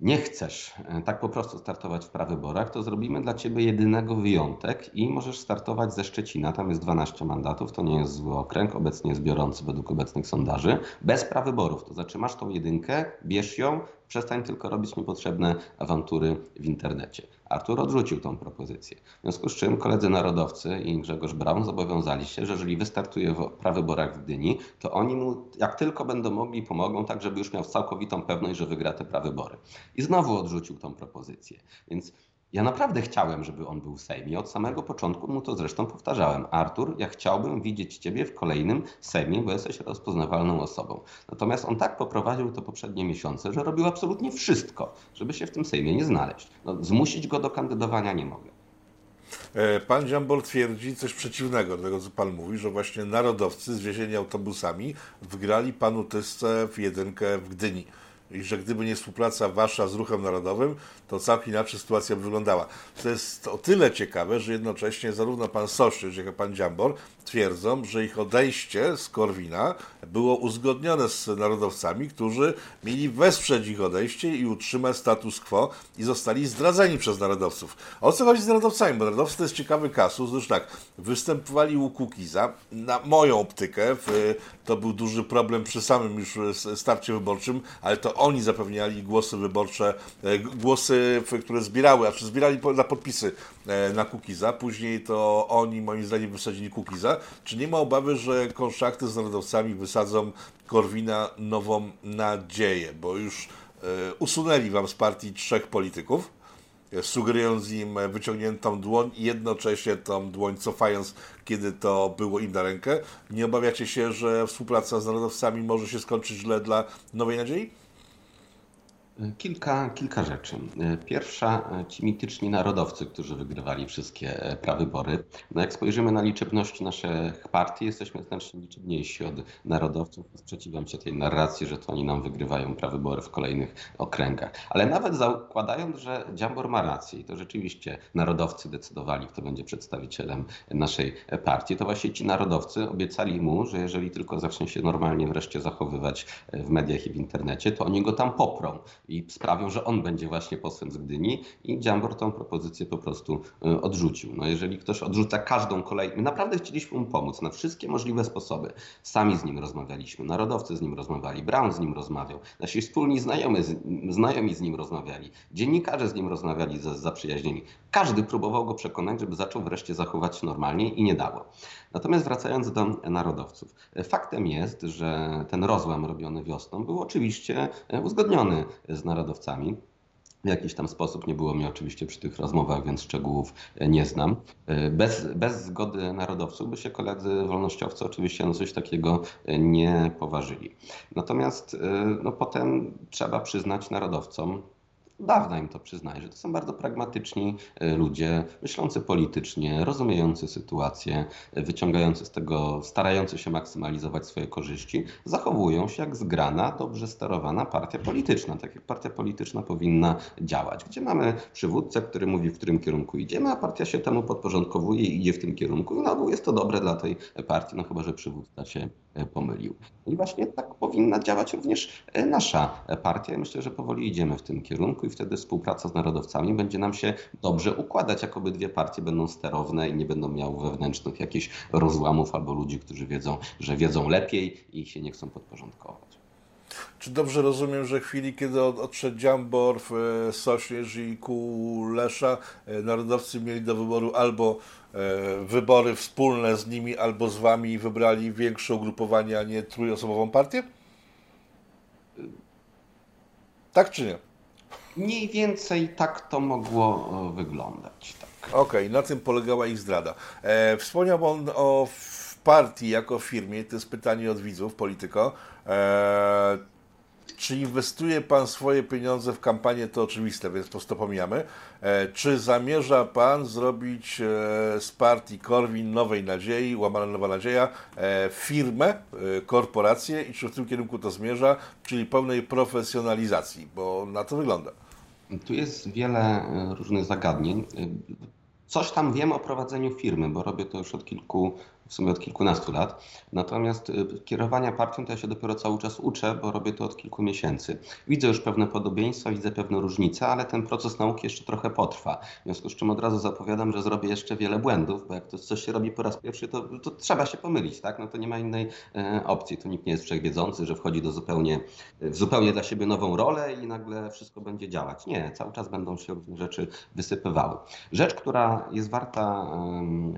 nie chcesz e, tak po prostu startować w prawyborach, to zrobimy dla ciebie jedynego wyjątek i możesz startować ze Szczecina. Tam jest 12 mandatów, to nie jest zły okręg, obecnie jest biorący według obecnych sondaży, bez prawyborów. To znaczy masz tą jedynkę, bierz ją, Przestań tylko robić niepotrzebne awantury w internecie. Artur odrzucił tą propozycję. W związku z czym koledzy narodowcy i Grzegorz Braun zobowiązali się, że jeżeli wystartuje w prawyborach w Gdyni, to oni mu jak tylko będą mogli pomogą, tak żeby już miał całkowitą pewność, że wygra te prawybory. I znowu odrzucił tą propozycję. Więc ja naprawdę chciałem, żeby on był w Sejmie. Od samego początku mu to zresztą powtarzałem. Artur, ja chciałbym widzieć Ciebie w kolejnym Sejmie, bo jesteś rozpoznawalną osobą. Natomiast on tak poprowadził to poprzednie miesiące, że robił absolutnie wszystko, żeby się w tym Sejmie nie znaleźć. No, zmusić go do kandydowania nie mogę. E, pan Dziambor twierdzi coś przeciwnego do tego, co pan mówi, że właśnie narodowcy zwiezieni autobusami wgrali panu Tysce w jedynkę w Gdyni i że gdyby nie współpraca wasza z ruchem narodowym, to całkiem inaczej sytuacja by wyglądała. To jest o tyle ciekawe, że jednocześnie zarówno pan Soszczysz, jak i pan Dziambor twierdzą, że ich odejście z Korwina było uzgodnione z narodowcami, którzy mieli wesprzeć ich odejście i utrzymać status quo i zostali zdradzeni przez narodowców. O co chodzi z narodowcami? Bo narodowcy to jest ciekawy kasus. Zresztą tak, występowali u Kukiza. Na moją optykę to był duży problem przy samym już starcie wyborczym, ale to oni zapewniali głosy wyborcze, e, głosy, które zbierały, a czy zbierali na podpisy e, na Kukiza. Później to oni, moim zdaniem, wysadzili Kukiza. Czy nie ma obawy, że konszachty z narodowcami wysadzą Korwina nową nadzieję? Bo już e, usunęli wam z partii trzech polityków sugerując im wyciągniętą dłoń i jednocześnie tą dłoń cofając, kiedy to było im na rękę. Nie obawiacie się, że współpraca z narodowcami może się skończyć źle dla Nowej Nadziei? Kilka, kilka rzeczy. Pierwsza, ci mityczni narodowcy, którzy wygrywali wszystkie prawybory. No jak spojrzymy na liczebność naszych partii, jesteśmy znacznie liczebniejsi od narodowców. Sprzeciwiam się tej narracji, że to oni nam wygrywają prawybory w kolejnych okręgach. Ale nawet zakładając, że Dziambor ma rację i to rzeczywiście narodowcy decydowali, kto będzie przedstawicielem naszej partii, to właśnie ci narodowcy obiecali mu, że jeżeli tylko zacznie się normalnie wreszcie zachowywać w mediach i w internecie, to oni go tam poprą i sprawią, że on będzie właśnie posłem z Gdyni i Dziambor tą propozycję po prostu y, odrzucił. No jeżeli ktoś odrzuca każdą kolejną, my naprawdę chcieliśmy mu pomóc na wszystkie możliwe sposoby. Sami z nim rozmawialiśmy, narodowcy z nim rozmawiali, Brown z nim rozmawiał, nasi wspólni znajomi, znajomi z nim rozmawiali, dziennikarze z nim rozmawiali z zaprzyjaźnieni. Każdy próbował go przekonać, żeby zaczął wreszcie zachować się normalnie i nie dało. Natomiast wracając do narodowców, faktem jest, że ten rozłam robiony wiosną był oczywiście uzgodniony z narodowcami. W jakiś tam sposób nie było mi oczywiście przy tych rozmowach, więc szczegółów nie znam. Bez, bez zgody narodowców by się koledzy wolnościowcy oczywiście na coś takiego nie poważyli. Natomiast no, potem trzeba przyznać narodowcom, dawno im to przyznaję, że to są bardzo pragmatyczni e, ludzie, myślący politycznie, rozumiejący sytuację, e, wyciągający z tego, starający się maksymalizować swoje korzyści, zachowują się jak zgrana, dobrze sterowana partia polityczna, tak jak partia polityczna powinna działać, gdzie mamy przywódcę, który mówi, w którym kierunku idziemy, a partia się temu podporządkowuje i idzie w tym kierunku i na ogół jest to dobre dla tej partii, no chyba, że przywódca się e, pomylił. I właśnie tak powinna działać również nasza partia. Myślę, że powoli idziemy w tym kierunku i wtedy współpraca z narodowcami będzie nam się dobrze układać, jak obydwie partie będą sterowne i nie będą miały wewnętrznych jakichś rozłamów albo ludzi, którzy wiedzą, że wiedzą lepiej i się nie chcą podporządkować. Czy dobrze rozumiem, że w chwili, kiedy odszedł Dziamborw, e, Sośnierz i Kulesza, e, narodowcy mieli do wyboru albo e, wybory wspólne z nimi, albo z wami i wybrali większe ugrupowanie, a nie trójosobową partię? Tak czy nie? Mniej więcej tak to mogło e, wyglądać. Tak. Okej, okay, na tym polegała ich zdrada. E, wspomniał on o partii jako firmie, to jest pytanie od widzów, polityko. E, czy inwestuje Pan swoje pieniądze w kampanię, to oczywiste, więc po prostu pomijamy. E, czy zamierza Pan zrobić e, z partii Korwin Nowej Nadziei, łamana Nowa Nadzieja, e, firmę, korporację i czy w tym kierunku to zmierza, czyli pełnej profesjonalizacji, bo na to wygląda. Tu jest wiele e, różnych zagadnień. E, coś tam wiem o prowadzeniu firmy, bo robię to już od kilku w sumie od kilkunastu lat. Natomiast y, kierowania partią to ja się dopiero cały czas uczę, bo robię to od kilku miesięcy. Widzę już pewne podobieństwa, widzę pewne różnice, ale ten proces nauki jeszcze trochę potrwa. W związku z czym od razu zapowiadam, że zrobię jeszcze wiele błędów, bo jak to coś się robi po raz pierwszy, to, to trzeba się pomylić, tak? No to nie ma innej e, opcji. To nikt nie jest wszechwiedzący, że wchodzi do zupełnie, w zupełnie dla siebie nową rolę i nagle wszystko będzie działać. Nie, cały czas będą się różne rzeczy wysypywały. Rzecz, która jest warta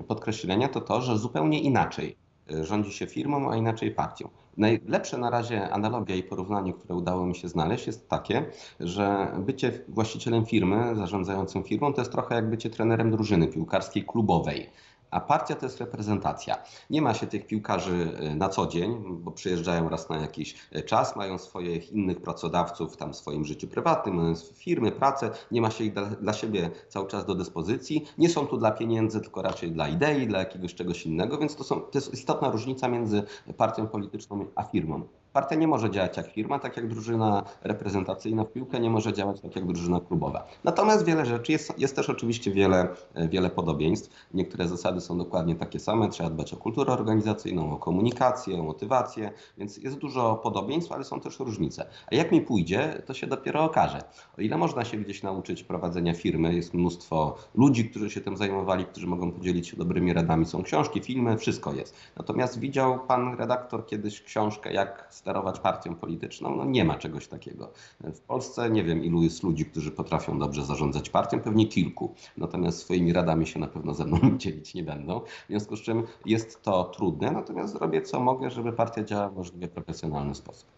podkreślenia, to to, że zupełnie inaczej e, rządzi się firmą, a inaczej partią. Najlepsze na razie analogia i porównanie, które udało mi się znaleźć, jest takie, że bycie właścicielem firmy, zarządzającym firmą, to jest trochę jak bycie trenerem drużyny piłkarskiej klubowej a partia to jest reprezentacja. Nie ma się tych piłkarzy e, na co dzień, bo przyjeżdżają raz na jakiś e, czas, mają swoich innych pracodawców tam w swoim życiu prywatnym, mają firmy, pracę, nie ma się ich dla, dla siebie cały czas do dyspozycji. Nie są tu dla pieniędzy, tylko raczej dla idei, dla jakiegoś czegoś innego, więc to, są, to jest istotna różnica między partią polityczną a firmą. Partia nie może działać jak firma, tak jak drużyna reprezentacyjna w piłkę nie może działać tak jak drużyna klubowa. Natomiast wiele rzeczy, jest, jest też oczywiście wiele, e, wiele podobieństw. Niektóre zasady są dokładnie takie same. Trzeba dbać o kulturę organizacyjną, o komunikację, o motywację, więc jest dużo podobieństw, ale są też różnice. A jak mi pójdzie, to się dopiero okaże. O ile można się gdzieś nauczyć prowadzenia firmy, jest mnóstwo ludzi, którzy się tym zajmowali, którzy mogą podzielić się dobrymi radami. Są książki, filmy, wszystko jest. Natomiast widział pan redaktor kiedyś książkę, jak sterować partią polityczną. No nie ma czegoś takiego. W Polsce nie wiem, ilu jest ludzi, którzy potrafią dobrze zarządzać partią, pewnie kilku. Natomiast swoimi radami się na pewno ze mną dzielić nie będą. W związku z czym jest to trudne, natomiast zrobię co mogę, żeby partia działała w możliwie profesjonalny sposób.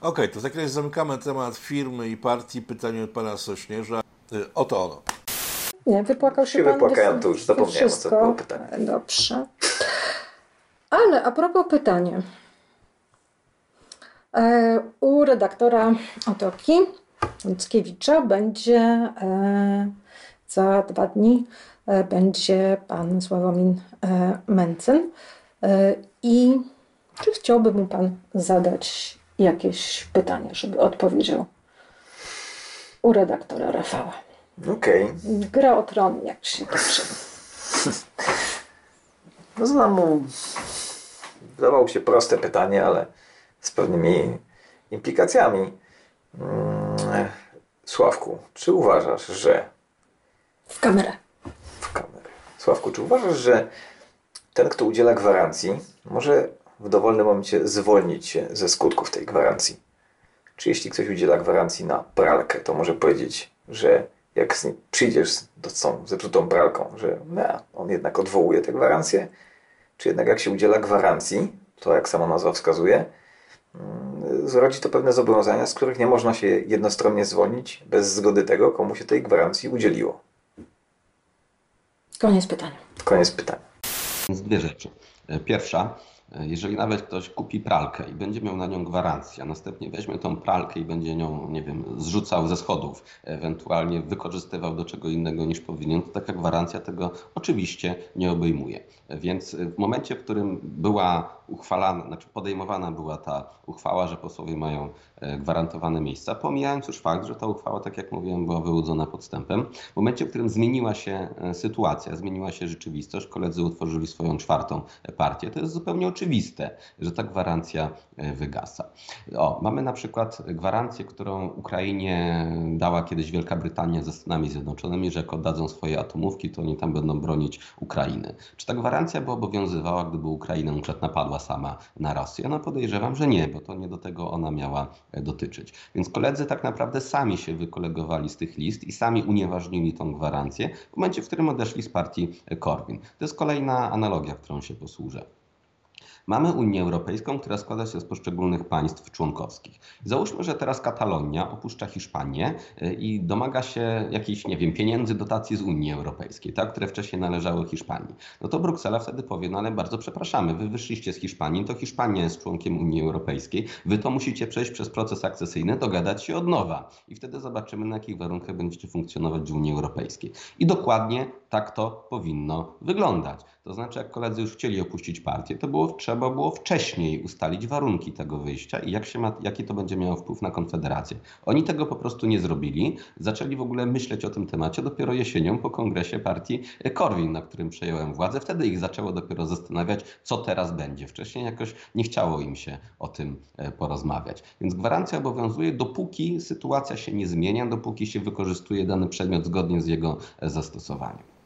Okej, okay, to za chwilę zamykamy temat firmy i partii. Pytanie od pana Sośnierza. Y, oto ono. Nie, wypłakał się, się pan. Wypłakałem, to już zapomniałem, co było pytanie. Dobrze. Ale a propos pytania. E, u redaktora Otoki Mickiewicza będzie e, za dwa dni e, będzie pan Sławomir e, Mencen. I czy chciałby mu pan zadać jakieś pytanie, żeby odpowiedział u redaktora Rafała? Okej. Gra o tron, jak się toczy. No znam mu... Wydawało się proste pytanie, ale z pewnymi implikacjami. Mm, Sławku, czy uważasz, że... W kamerę. W kamerę. Sławku, czy uważasz, że ten, kto udziela gwarancji, może w dowolnym momencie zwolnić się ze skutków tej gwarancji? Czy jeśli ktoś udziela gwarancji na pralkę, to może powiedzieć, że jak przyjdziesz do z tą zepsutą pralką, że nie, on jednak odwołuje tę gwarancję? Czy jednak jak się udziela gwarancji, to jak sama nazwa wskazuje, mm, zrodzi to pewne zobowiązania, z których nie można się jednostronnie zwolnić bez zgody tego, komu się tej gwarancji udzieliło? Koniec pytania. Koniec pytania. Dwie rzeczy. E, Pierwsza, jeżeli nawet ktoś kupi pralkę i będzie miał na nią gwarancję, a następnie weźmie tą pralkę i będzie nią, nie wiem, zrzucał ze schodów, ewentualnie wykorzystywał do czego innego niż powinien, to taka gwarancja tego oczywiście nie obejmuje. Więc e, w momencie, w którym była uchwalana, znaczy podejmowana była ta uchwała, że posłowie mają gwarantowane miejsca, pomijając już fakt, że ta uchwała, tak jak mówiłem, była wyłudzona podstępem, w momencie, w którym zmieniła się e, sytuacja, zmieniła się rzeczywistość, koledzy utworzyli swoją czwartą partię, to jest zupełnie oczywiste, że ta gwarancja e, wygasa. O, mamy na przykład gwarancję, którą Ukrainie dała kiedyś Wielka Brytania ze Stanami Zjednoczonymi, że jak oddadzą swoje atomówki, to oni tam będą bronić Ukrainy. Czy ta gwarancja by obowiązywała, gdyby Ukraina na przykład napadła sama na Rosję? No podejrzewam, że nie, bo to nie do tego ona miała e, dotyczyć. Więc koledzy tak naprawdę sami się wykolegowali z tych list i sami unieważnili tą gwarancję w momencie, w którym odeszli z partii e, Korwin. To jest kolejna analogia, którą się posłużę. Mamy Unię Europejską, która składa się z poszczególnych państw członkowskich. Załóżmy, że teraz Katalonia opuszcza Hiszpanię y, i domaga się jakichś, nie wiem, pieniędzy, dotacji z Unii Europejskiej, tak, które wcześniej należały Hiszpanii. No to Bruksela wtedy powie, no ale bardzo przepraszamy, wy wyszliście z Hiszpanii, to Hiszpania jest członkiem Unii Europejskiej, wy to musicie przejść przez proces akcesyjny, dogadać się od nowa i wtedy zobaczymy, na jakich warunkach będziecie funkcjonować w Unii Europejskiej. I dokładnie tak to powinno wyglądać. To znaczy, jak koledzy już chcieli opuścić partię, to było, trzeba było wcześniej ustalić warunki tego wyjścia i jak się ma, jaki to będzie miało wpływ na Konfederację. Oni tego po prostu nie zrobili. Zaczęli w ogóle myśleć o tym temacie dopiero jesienią po kongresie partii Korwin, na którym przejąłem władzę. Wtedy ich zaczęło dopiero zastanawiać, co teraz będzie. Wcześniej jakoś nie chciało im się o tym e, porozmawiać. Więc gwarancja obowiązuje, dopóki sytuacja się nie zmienia, dopóki się wykorzystuje dany przedmiot zgodnie z jego e, zastosowaniem.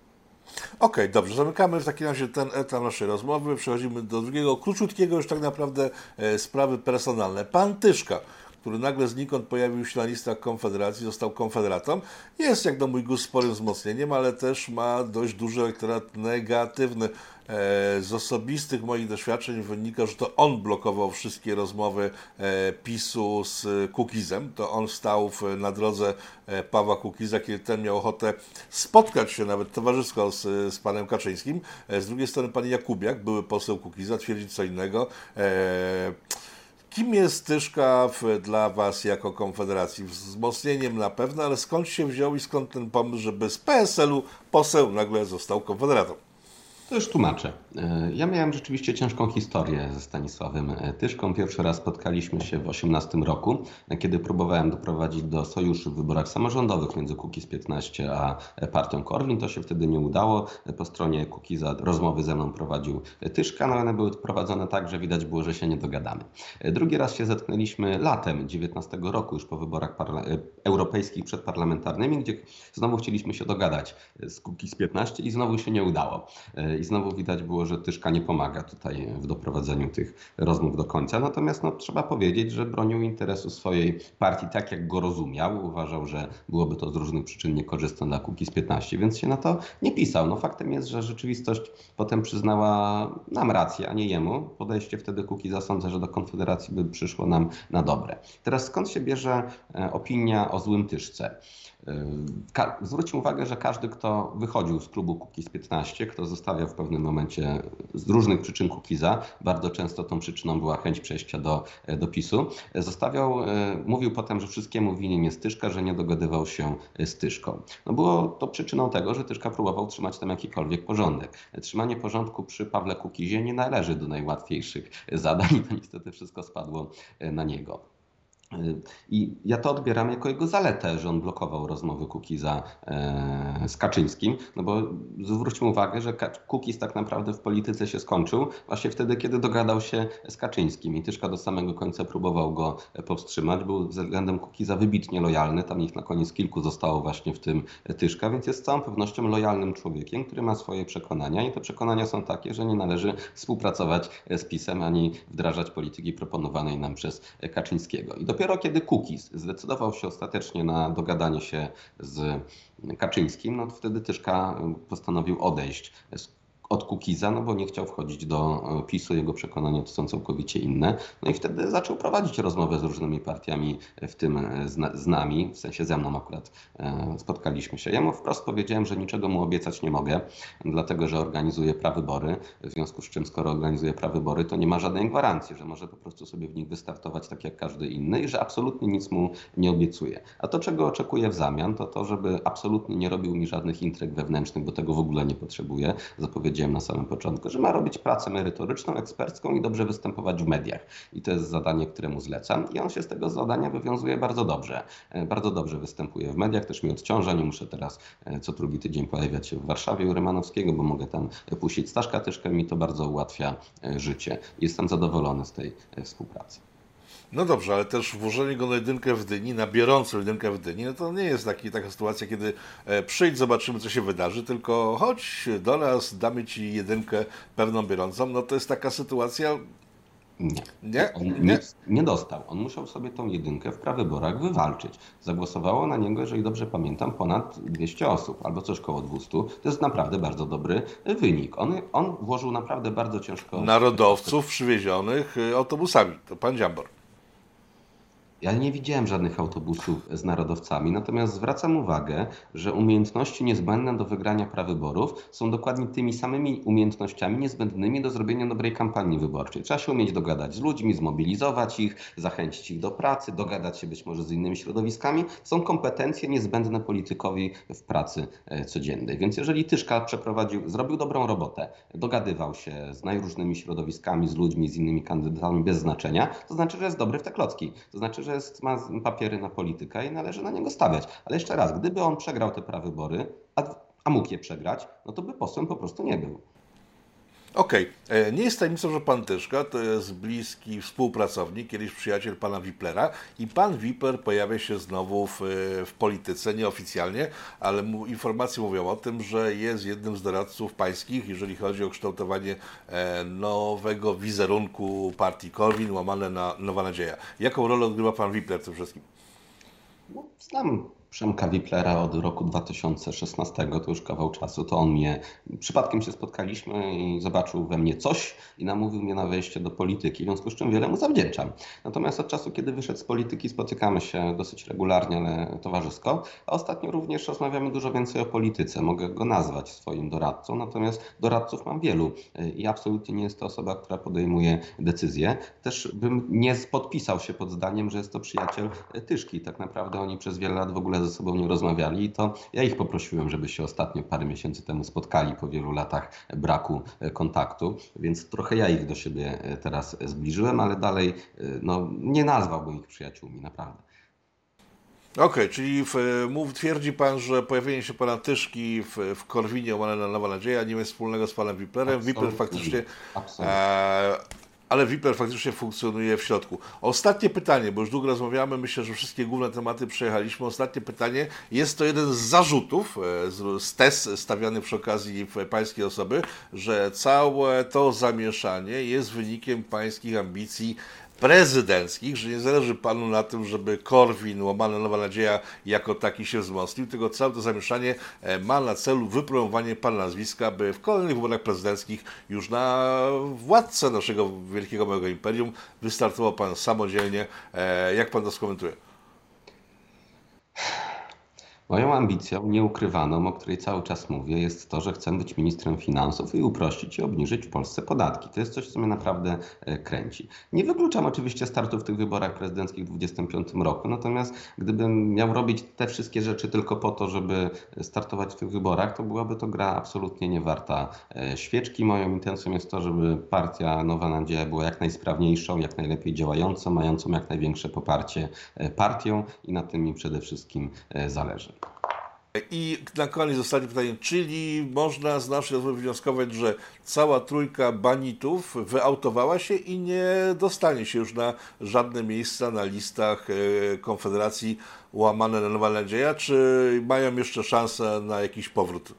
Okej, dobrze, zamykamy w takim razie ten etap naszej rozmowy. Przechodzimy do drugiego, króciutkiego już tak naprawdę e, sprawy personalne. Pan Tyszka, który nagle znikąd pojawił się na listach Konfederacji, został konfederatą, jest jak do mój gust sporym wzmocnieniem, ale też ma dość duży elektorat negatywny. E, z osobistych moich doświadczeń wynika, że to on blokował wszystkie rozmowy e, PiSu z Kukizem. To on stał na drodze e, Pawła Kukiza, kiedy ten miał ochotę spotkać się nawet towarzysko z, z panem Kaczyńskim. Z drugiej strony pan Jakubiak, były poseł Kukiza, twierdzi co innego. Kim jest Tyszka dla Was jako Konfederacji? Wzmocnieniem na pewno, ale skąd się wziął i skąd ten pomysł, żeby z PSL-u poseł nagle został Konfederatą? To już tłumaczę. E, Ja miałem rzeczywiście ciężką historię ze Stanisławem e, Tyszką. Pierwszy raz spotkaliśmy się w 18 roku, e, kiedy próbowałem doprowadzić do sojuszu w wyborach samorządowych między Kukiz 15 a partią Korwin. To się wtedy nie udało. Po stronie Kukiza rozmowy ze mną prowadził Tyszka, no one były prowadzone tak, że widać było, że się nie dogadamy. Drugi raz się zetknęliśmy latem 19 roku, już po wyborach europejskich przedparlamentarnymi, gdzie znowu chcieliśmy się dogadać z Kukiz 15 i znowu się nie udało. I znowu widać było, że Tyszka nie pomaga tutaj w doprowadzeniu tych rozmów do końca. Natomiast no, trzeba powiedzieć, że bronił interesu swojej partii tak, jak go rozumiał. Uważał, że byłoby to z różnych przyczyn niekorzystne dla Kukiz 15, więc się na to nie pisał. No faktem jest, że rzeczywistość potem przyznała nam rację, a nie jemu. Podejście wtedy Kukiza sądzę, że do Konfederacji by przyszło nam na dobre. Teraz skąd się bierze e, opinia o złym Tyszce? Zwróćmy uwagę, że każdy, kto wychodził z klubu Kukiz 15, kto zostawiał w pewnym momencie z różnych przyczyn Kukiza, bardzo często tą przyczyną była chęć przejścia do, do PiSu, zostawiał, mówił potem, że wszystkiemu winien jest Tyszka, że nie dogadywał się z Tyszką. No było to przyczyną tego, że Tyszka próbował trzymać tam jakikolwiek porządek. Trzymanie porządku przy Pawle Kukizie nie należy do najłatwiejszych zadań i to niestety wszystko spadło na niego. I ja to odbieram jako jego zaletę, że on blokował rozmowy Kukiza e, z Kaczyńskim, no bo zwróćmy uwagę, że Kukiz tak naprawdę w polityce się skończył właśnie wtedy, kiedy dogadał się z Kaczyńskim. I Tyszka do samego końca próbował go powstrzymać, był względem Kukiza wybitnie lojalny, tam ich na koniec kilku zostało właśnie w tym Tyszka, więc jest z całą pewnością lojalnym człowiekiem, który ma swoje przekonania. I te przekonania są takie, że nie należy współpracować z PiSem ani wdrażać polityki proponowanej nam przez Kaczyńskiego. I dopiero dopiero kiedy Kukiz zdecydował się ostatecznie na dogadanie się z Kaczyńskim, no to wtedy Tyszka postanowił odejść z od Kukiza, no bo nie chciał wchodzić do e, PiSu, jego przekonania to są całkowicie inne. No i wtedy zaczął prowadzić rozmowę z różnymi partiami, w tym e, z, z nami, w sensie ze mną akurat e, spotkaliśmy się. Ja mu wprost powiedziałem, że niczego mu obiecać nie mogę, dlatego że organizuje prawybory, w związku z czym skoro organizuje prawybory, to nie ma żadnej gwarancji, że może po prostu sobie w nich wystartować tak jak każdy inny i że absolutnie nic mu nie obiecuje. A to, czego oczekuję w zamian, to to, żeby absolutnie nie robił mi żadnych intryg wewnętrznych, bo tego w ogóle nie potrzebuję. Zapowiedziałem powiedziałem na samym początku, że ma robić pracę merytoryczną, ekspercką i dobrze występować w mediach. I to jest zadanie, któremu zlecam. I on się z tego zadania wywiązuje bardzo dobrze. E, bardzo dobrze występuje w mediach, też mi odciąża. Nie muszę teraz e, co drugi tydzień pojawiać się w Warszawie u Rymanowskiego, bo mogę tam puścić Staszka Tyszkę. Mi to bardzo ułatwia e, życie. Jestem zadowolony z tej współpracy. No dobrze, ale też włożenie go na jedynkę w dyni, na biorącą jedynkę w dyni, no to nie jest taki, taka sytuacja, kiedy e, przyjdź, zobaczymy, co się wydarzy, tylko chodź do nas, damy ci jedynkę pewną biorącą. No to jest taka sytuacja, nie. Nie? On nie. nie dostał. On musiał sobie tą jedynkę w prawyborach wywalczyć. Zagłosowało na niego, jeżeli dobrze pamiętam, ponad 200 osób, albo coś koło 200. To jest naprawdę bardzo dobry wynik. On, on włożył naprawdę bardzo ciężko. Narodowców przywiezionych y, autobusami. To pan Dziambor. Ja nie widziałem żadnych autobusów z narodowcami, natomiast zwracam uwagę, że umiejętności niezbędne do wygrania prawyborów są dokładnie tymi samymi umiejętnościami niezbędnymi do zrobienia dobrej kampanii wyborczej. Trzeba się umieć dogadać z ludźmi, zmobilizować ich, zachęcić ich do pracy, dogadać się być może z innymi środowiskami. Są kompetencje niezbędne politykowi w pracy e, codziennej. Więc jeżeli Tyszka przeprowadził, zrobił dobrą robotę, dogadywał się z najróżnymi środowiskami, z ludźmi, z innymi kandydatami bez znaczenia, to znaczy, że jest dobry w te klocki. To znaczy, że że jest, ma papiery na politykę i należy na niego stawiać. Ale jeszcze raz, gdyby on przegrał te prawybory, a, a mógł je przegrać, no to by posłem po prostu nie był. Okej, okay. E, nie jest tajemnicą, że pan Tyszka to jest bliski współpracownik, kiedyś przyjaciel pana Wiplera i pan Wipler pojawia się znowu w, e, w polityce, nieoficjalnie, ale mu, informacje mówią o tym, że jest jednym z doradców pańskich, jeżeli chodzi o kształtowanie e, nowego wizerunku partii Korwin, łamane na Nowa Nadzieja. Jaką rolę odgrywa pan Wipler w tym wszystkim? No, znam Przemka Wiplera od roku 2016, to już kawał czasu, to on mnie, przypadkiem się spotkaliśmy i zobaczył we mnie coś i namówił mnie na wejście do polityki, w związku z czym wiele mu zawdzięczam. Natomiast od czasu, kiedy wyszedł z polityki, spotykamy się dosyć regularnie, ale towarzysko, a ostatnio również rozmawiamy dużo więcej o polityce. Mogę go nazwać swoim doradcą, natomiast doradców mam wielu i absolutnie nie jest to osoba, która podejmuje decyzje. Też bym nie podpisał się pod zdaniem, że jest to przyjaciel Tyszki. Tak naprawdę oni przez wiele lat w ogóle ze sobą nie rozmawiali i to ja ich poprosiłem, żeby się ostatnio parę miesięcy temu spotkali po wielu latach braku e, kontaktu, więc trochę ja ich do siebie e, teraz zbliżyłem, ale dalej e, no, nie nazwałbym ich przyjaciółmi, naprawdę. Okej, okay, czyli w, mów, twierdzi Pan, że pojawienie się Pana Tyszki w, w Korwinie łamane na Nowa Nadzieja nie ma wspólnego z Panem Wiplerem. Wipler faktycznie e, ale Viper faktycznie funkcjonuje w środku. Ostatnie pytanie, bo już długo rozmawiamy, myślę, że wszystkie główne tematy przejechaliśmy. Ostatnie pytanie, jest to jeden z zarzutów, e, z test stawiany przy okazji pańskiej osoby, że całe to zamieszanie jest wynikiem pańskich ambicji prezydenckich, że nie zależy panu na tym, żeby Korwin, łamana Nowa Nadzieja jako taki się wzmocnił, tylko całe to zamieszanie e, ma na celu wypromowanie pana nazwiska, by w kolejnych wyborach prezydenckich już na władcę naszego wielkiego małego imperium wystartował pan samodzielnie. E, jak pan to skomentuje? Moją ambicją nieukrywaną, o której cały czas mówię, jest to, że chcę być ministrem finansów i uprościć i obniżyć w Polsce podatki. To jest coś, co mnie naprawdę e, kręci. Nie wykluczam oczywiście startu w tych wyborach prezydenckich w 2025 roku, natomiast gdybym miał robić te wszystkie rzeczy tylko po to, żeby startować w tych wyborach, to byłaby to gra absolutnie niewarta e, świeczki. Moją intencją jest to, żeby partia Nowa Nadzieja była jak najsprawniejszą, jak najlepiej działającą, mającą jak największe poparcie e, partią i na tym mi przede wszystkim zależy. I na koniec ostatnie pytanie, czyli można z naszej rozmowy wnioskować, że cała trójka banitów wyautowała się i nie dostanie się już na żadne miejsca na listach e, Konfederacji łamane na Nowa Nadzieja, czy mają jeszcze szansę na jakiś powrót?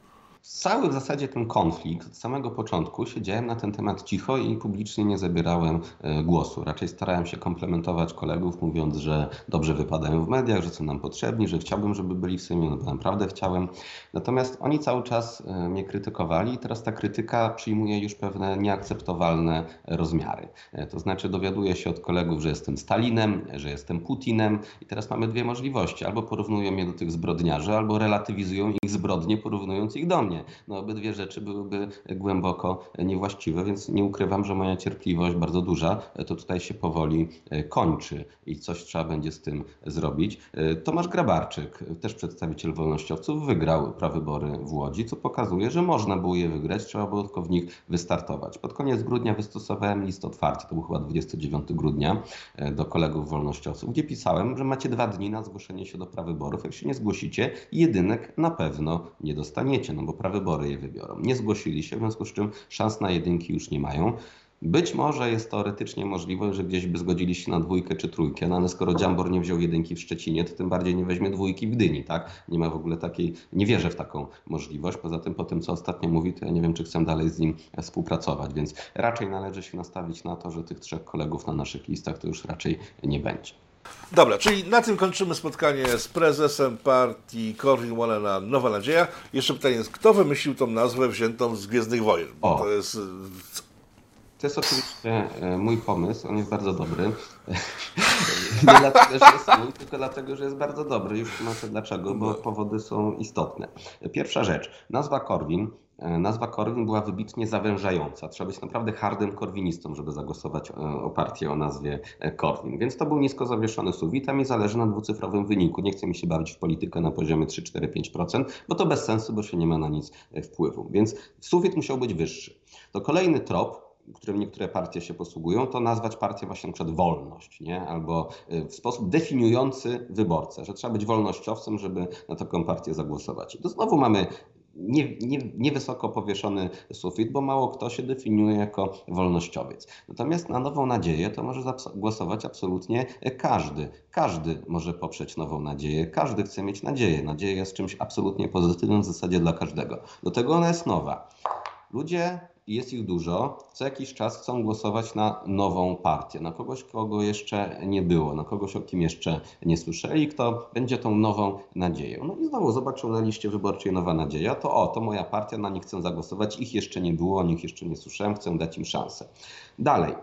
Cały w zasadzie ten konflikt od samego początku siedziałem na ten temat cicho i publicznie nie zabierałem e, głosu. Raczej starałem się komplementować kolegów, mówiąc, że dobrze wypadają w mediach, że są nam potrzebni, że chciałbym, żeby byli w Sejmie, no bo naprawdę chciałem. Natomiast oni cały czas e, mnie krytykowali i teraz ta krytyka przyjmuje już pewne nieakceptowalne rozmiary. E, to znaczy dowiaduję się od kolegów, że jestem Stalinem, że jestem Putinem i teraz mamy dwie możliwości. Albo porównują mnie do tych zbrodniarzy, albo relatywizują ich zbrodnie, porównując ich do mnie. No obydwie rzeczy byłyby głęboko niewłaściwe, więc nie ukrywam, że moja cierpliwość bardzo duża to tutaj się powoli e, kończy i coś trzeba będzie z tym zrobić. E, Tomasz Grabarczyk, też przedstawiciel wolnościowców, wygrał prawybory w Łodzi, co pokazuje, że można było je wygrać, trzeba było tylko w nich wystartować. Pod koniec grudnia wystosowałem list otwarty, to był chyba 29 grudnia, e, do kolegów wolnościowców, gdzie pisałem, że macie dwa dni na zgłoszenie się do prawyborów. Jak się nie zgłosicie, jedynek na pewno nie dostaniecie, no bo prawybory je wybiorą. Nie zgłosili się, w związku z czym szans na jedynki już nie mają. Być może jest teoretycznie możliwe, że gdzieś by zgodzili się na dwójkę czy trójkę, no ale skoro Dziambor nie wziął jedynki w Szczecinie, to tym bardziej nie weźmie dwójki w Gdyni, tak? Nie ma w ogóle takiej, nie wierzę w taką możliwość. Poza tym po tym, co ostatnio mówi, to ja nie wiem, czy chcę dalej z nim współpracować, więc raczej należy się nastawić na to, że tych trzech kolegów na naszych listach to już raczej nie będzie. Dobra, czyli na tym kończymy spotkanie z prezesem partii Corwin na Nowa Nadzieja. Jeszcze pytanie jest, kto wymyślił tą nazwę wziętą z Gwiezdnych Wojen? O. to jest... To jest oczywiście e, mój pomysł, on jest bardzo dobry. Nie dlatego, że jest mój, tylko dlatego, że jest bardzo dobry. Już tłumaczę dlaczego, bo powody są istotne. Pierwsza rzecz, nazwa Korwin. E, Nazwa Korwin była wybitnie zawężająca. Trzeba być naprawdę hardym korwinistą, żeby zagłosować e, o partię o nazwie e, Korwin. Więc to był nisko zawieszony suwit, a mi zależy na dwucyfrowym wyniku. Nie chcę mi się bawić w politykę na poziomie 3, 4, 5%, bo to bez sensu, bo się nie ma na nic wpływu. Więc suwit musiał być wyższy. To kolejny trop, którym niektóre partie się posługują, to nazwać partię właśnie na przykład wolność, nie? albo w sposób definiujący wyborcę, że trzeba być wolnościowcem, żeby na taką partię zagłosować. I to znowu mamy nie, nie, niewysoko powieszony sufit, bo mało kto się definiuje jako wolnościowiec. Natomiast na Nową Nadzieję to może głosować absolutnie każdy. Każdy może poprzeć Nową Nadzieję, każdy chce mieć nadzieję. Nadzieja jest czymś absolutnie pozytywnym w zasadzie dla każdego. Do tego ona jest nowa. Ludzie, jest ich dużo, co jakiś czas chcą głosować na nową partię, na kogoś, kogo jeszcze nie było, na kogoś, o kim jeszcze nie słyszeli, kto będzie tą nową nadzieją. No i znowu zobaczą na liście wyborczej Nowa Nadzieja, to o, to moja partia, na nich chcę zagłosować, ich jeszcze nie było, o nich jeszcze nie słyszałem, chcę dać im szansę. Dalej.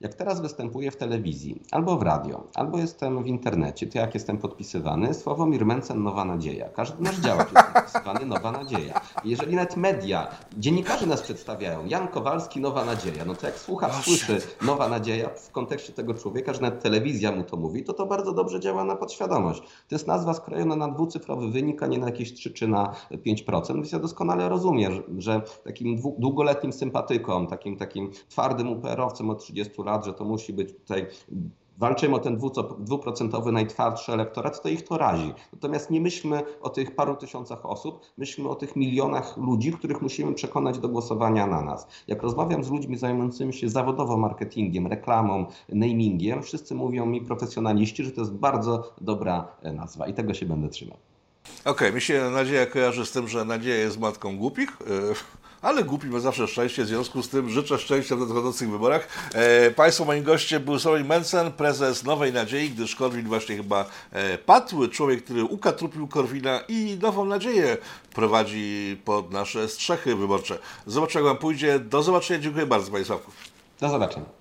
Jak teraz występuję w telewizji, albo w radio, albo jestem w internecie, to jak jestem podpisywany, Sławomir Mencen Nowa Nadzieja. Każdy nasz działacz podpisywany Nowa Nadzieja. Jeżeli nawet media, dziennikarze nas przedstawiają, Jan Kowalski Nowa Nadzieja, no to jak słuchacz Oh, słyszy Nowa Nadzieja w kontekście tego człowieka, że nawet telewizja mu to mówi, to to bardzo dobrze działa na podświadomość. To jest nazwa skrojona na dwucyfrowy wynik, a nie na jakieś 3 czy na 5%, więc ja doskonale rozumiem, że, takim długoletnim sympatykom, takim, takim twardym UPR-owcem od 30 lat, że to musi być tutaj walczymy o ten dwuprocentowy najtwardszy elektorat, to ich to razi. Natomiast nie myślmy o tych paru tysiącach osób, myślmy o tych milionach ludzi, których musimy przekonać do głosowania na nas. Jak rozmawiam z ludźmi zajmującymi się zawodowo marketingiem, reklamą, namingiem, wszyscy mówią mi profesjonaliści, że to jest bardzo dobra e, nazwa i tego się będę trzymał. Okej, mi się nadzieja kojarzy z tym, że nadzieja jest matką głupich, e, ale głupi ma zawsze szczęście, w związku z tym życzę szczęścia w nadchodzących wyborach. E, Państwo moim gościem był Sławomir Mencen, prezes Nowej Nadziei, gdyż Korwin właśnie chyba e, padł, człowiek, który ukatrupił Korwina i Nową Nadzieję prowadzi pod nasze strzechy wyborcze. Zobaczę jak Wam pójdzie. Do zobaczenia, dziękuję bardzo Panie Sławku. Do zobaczenia.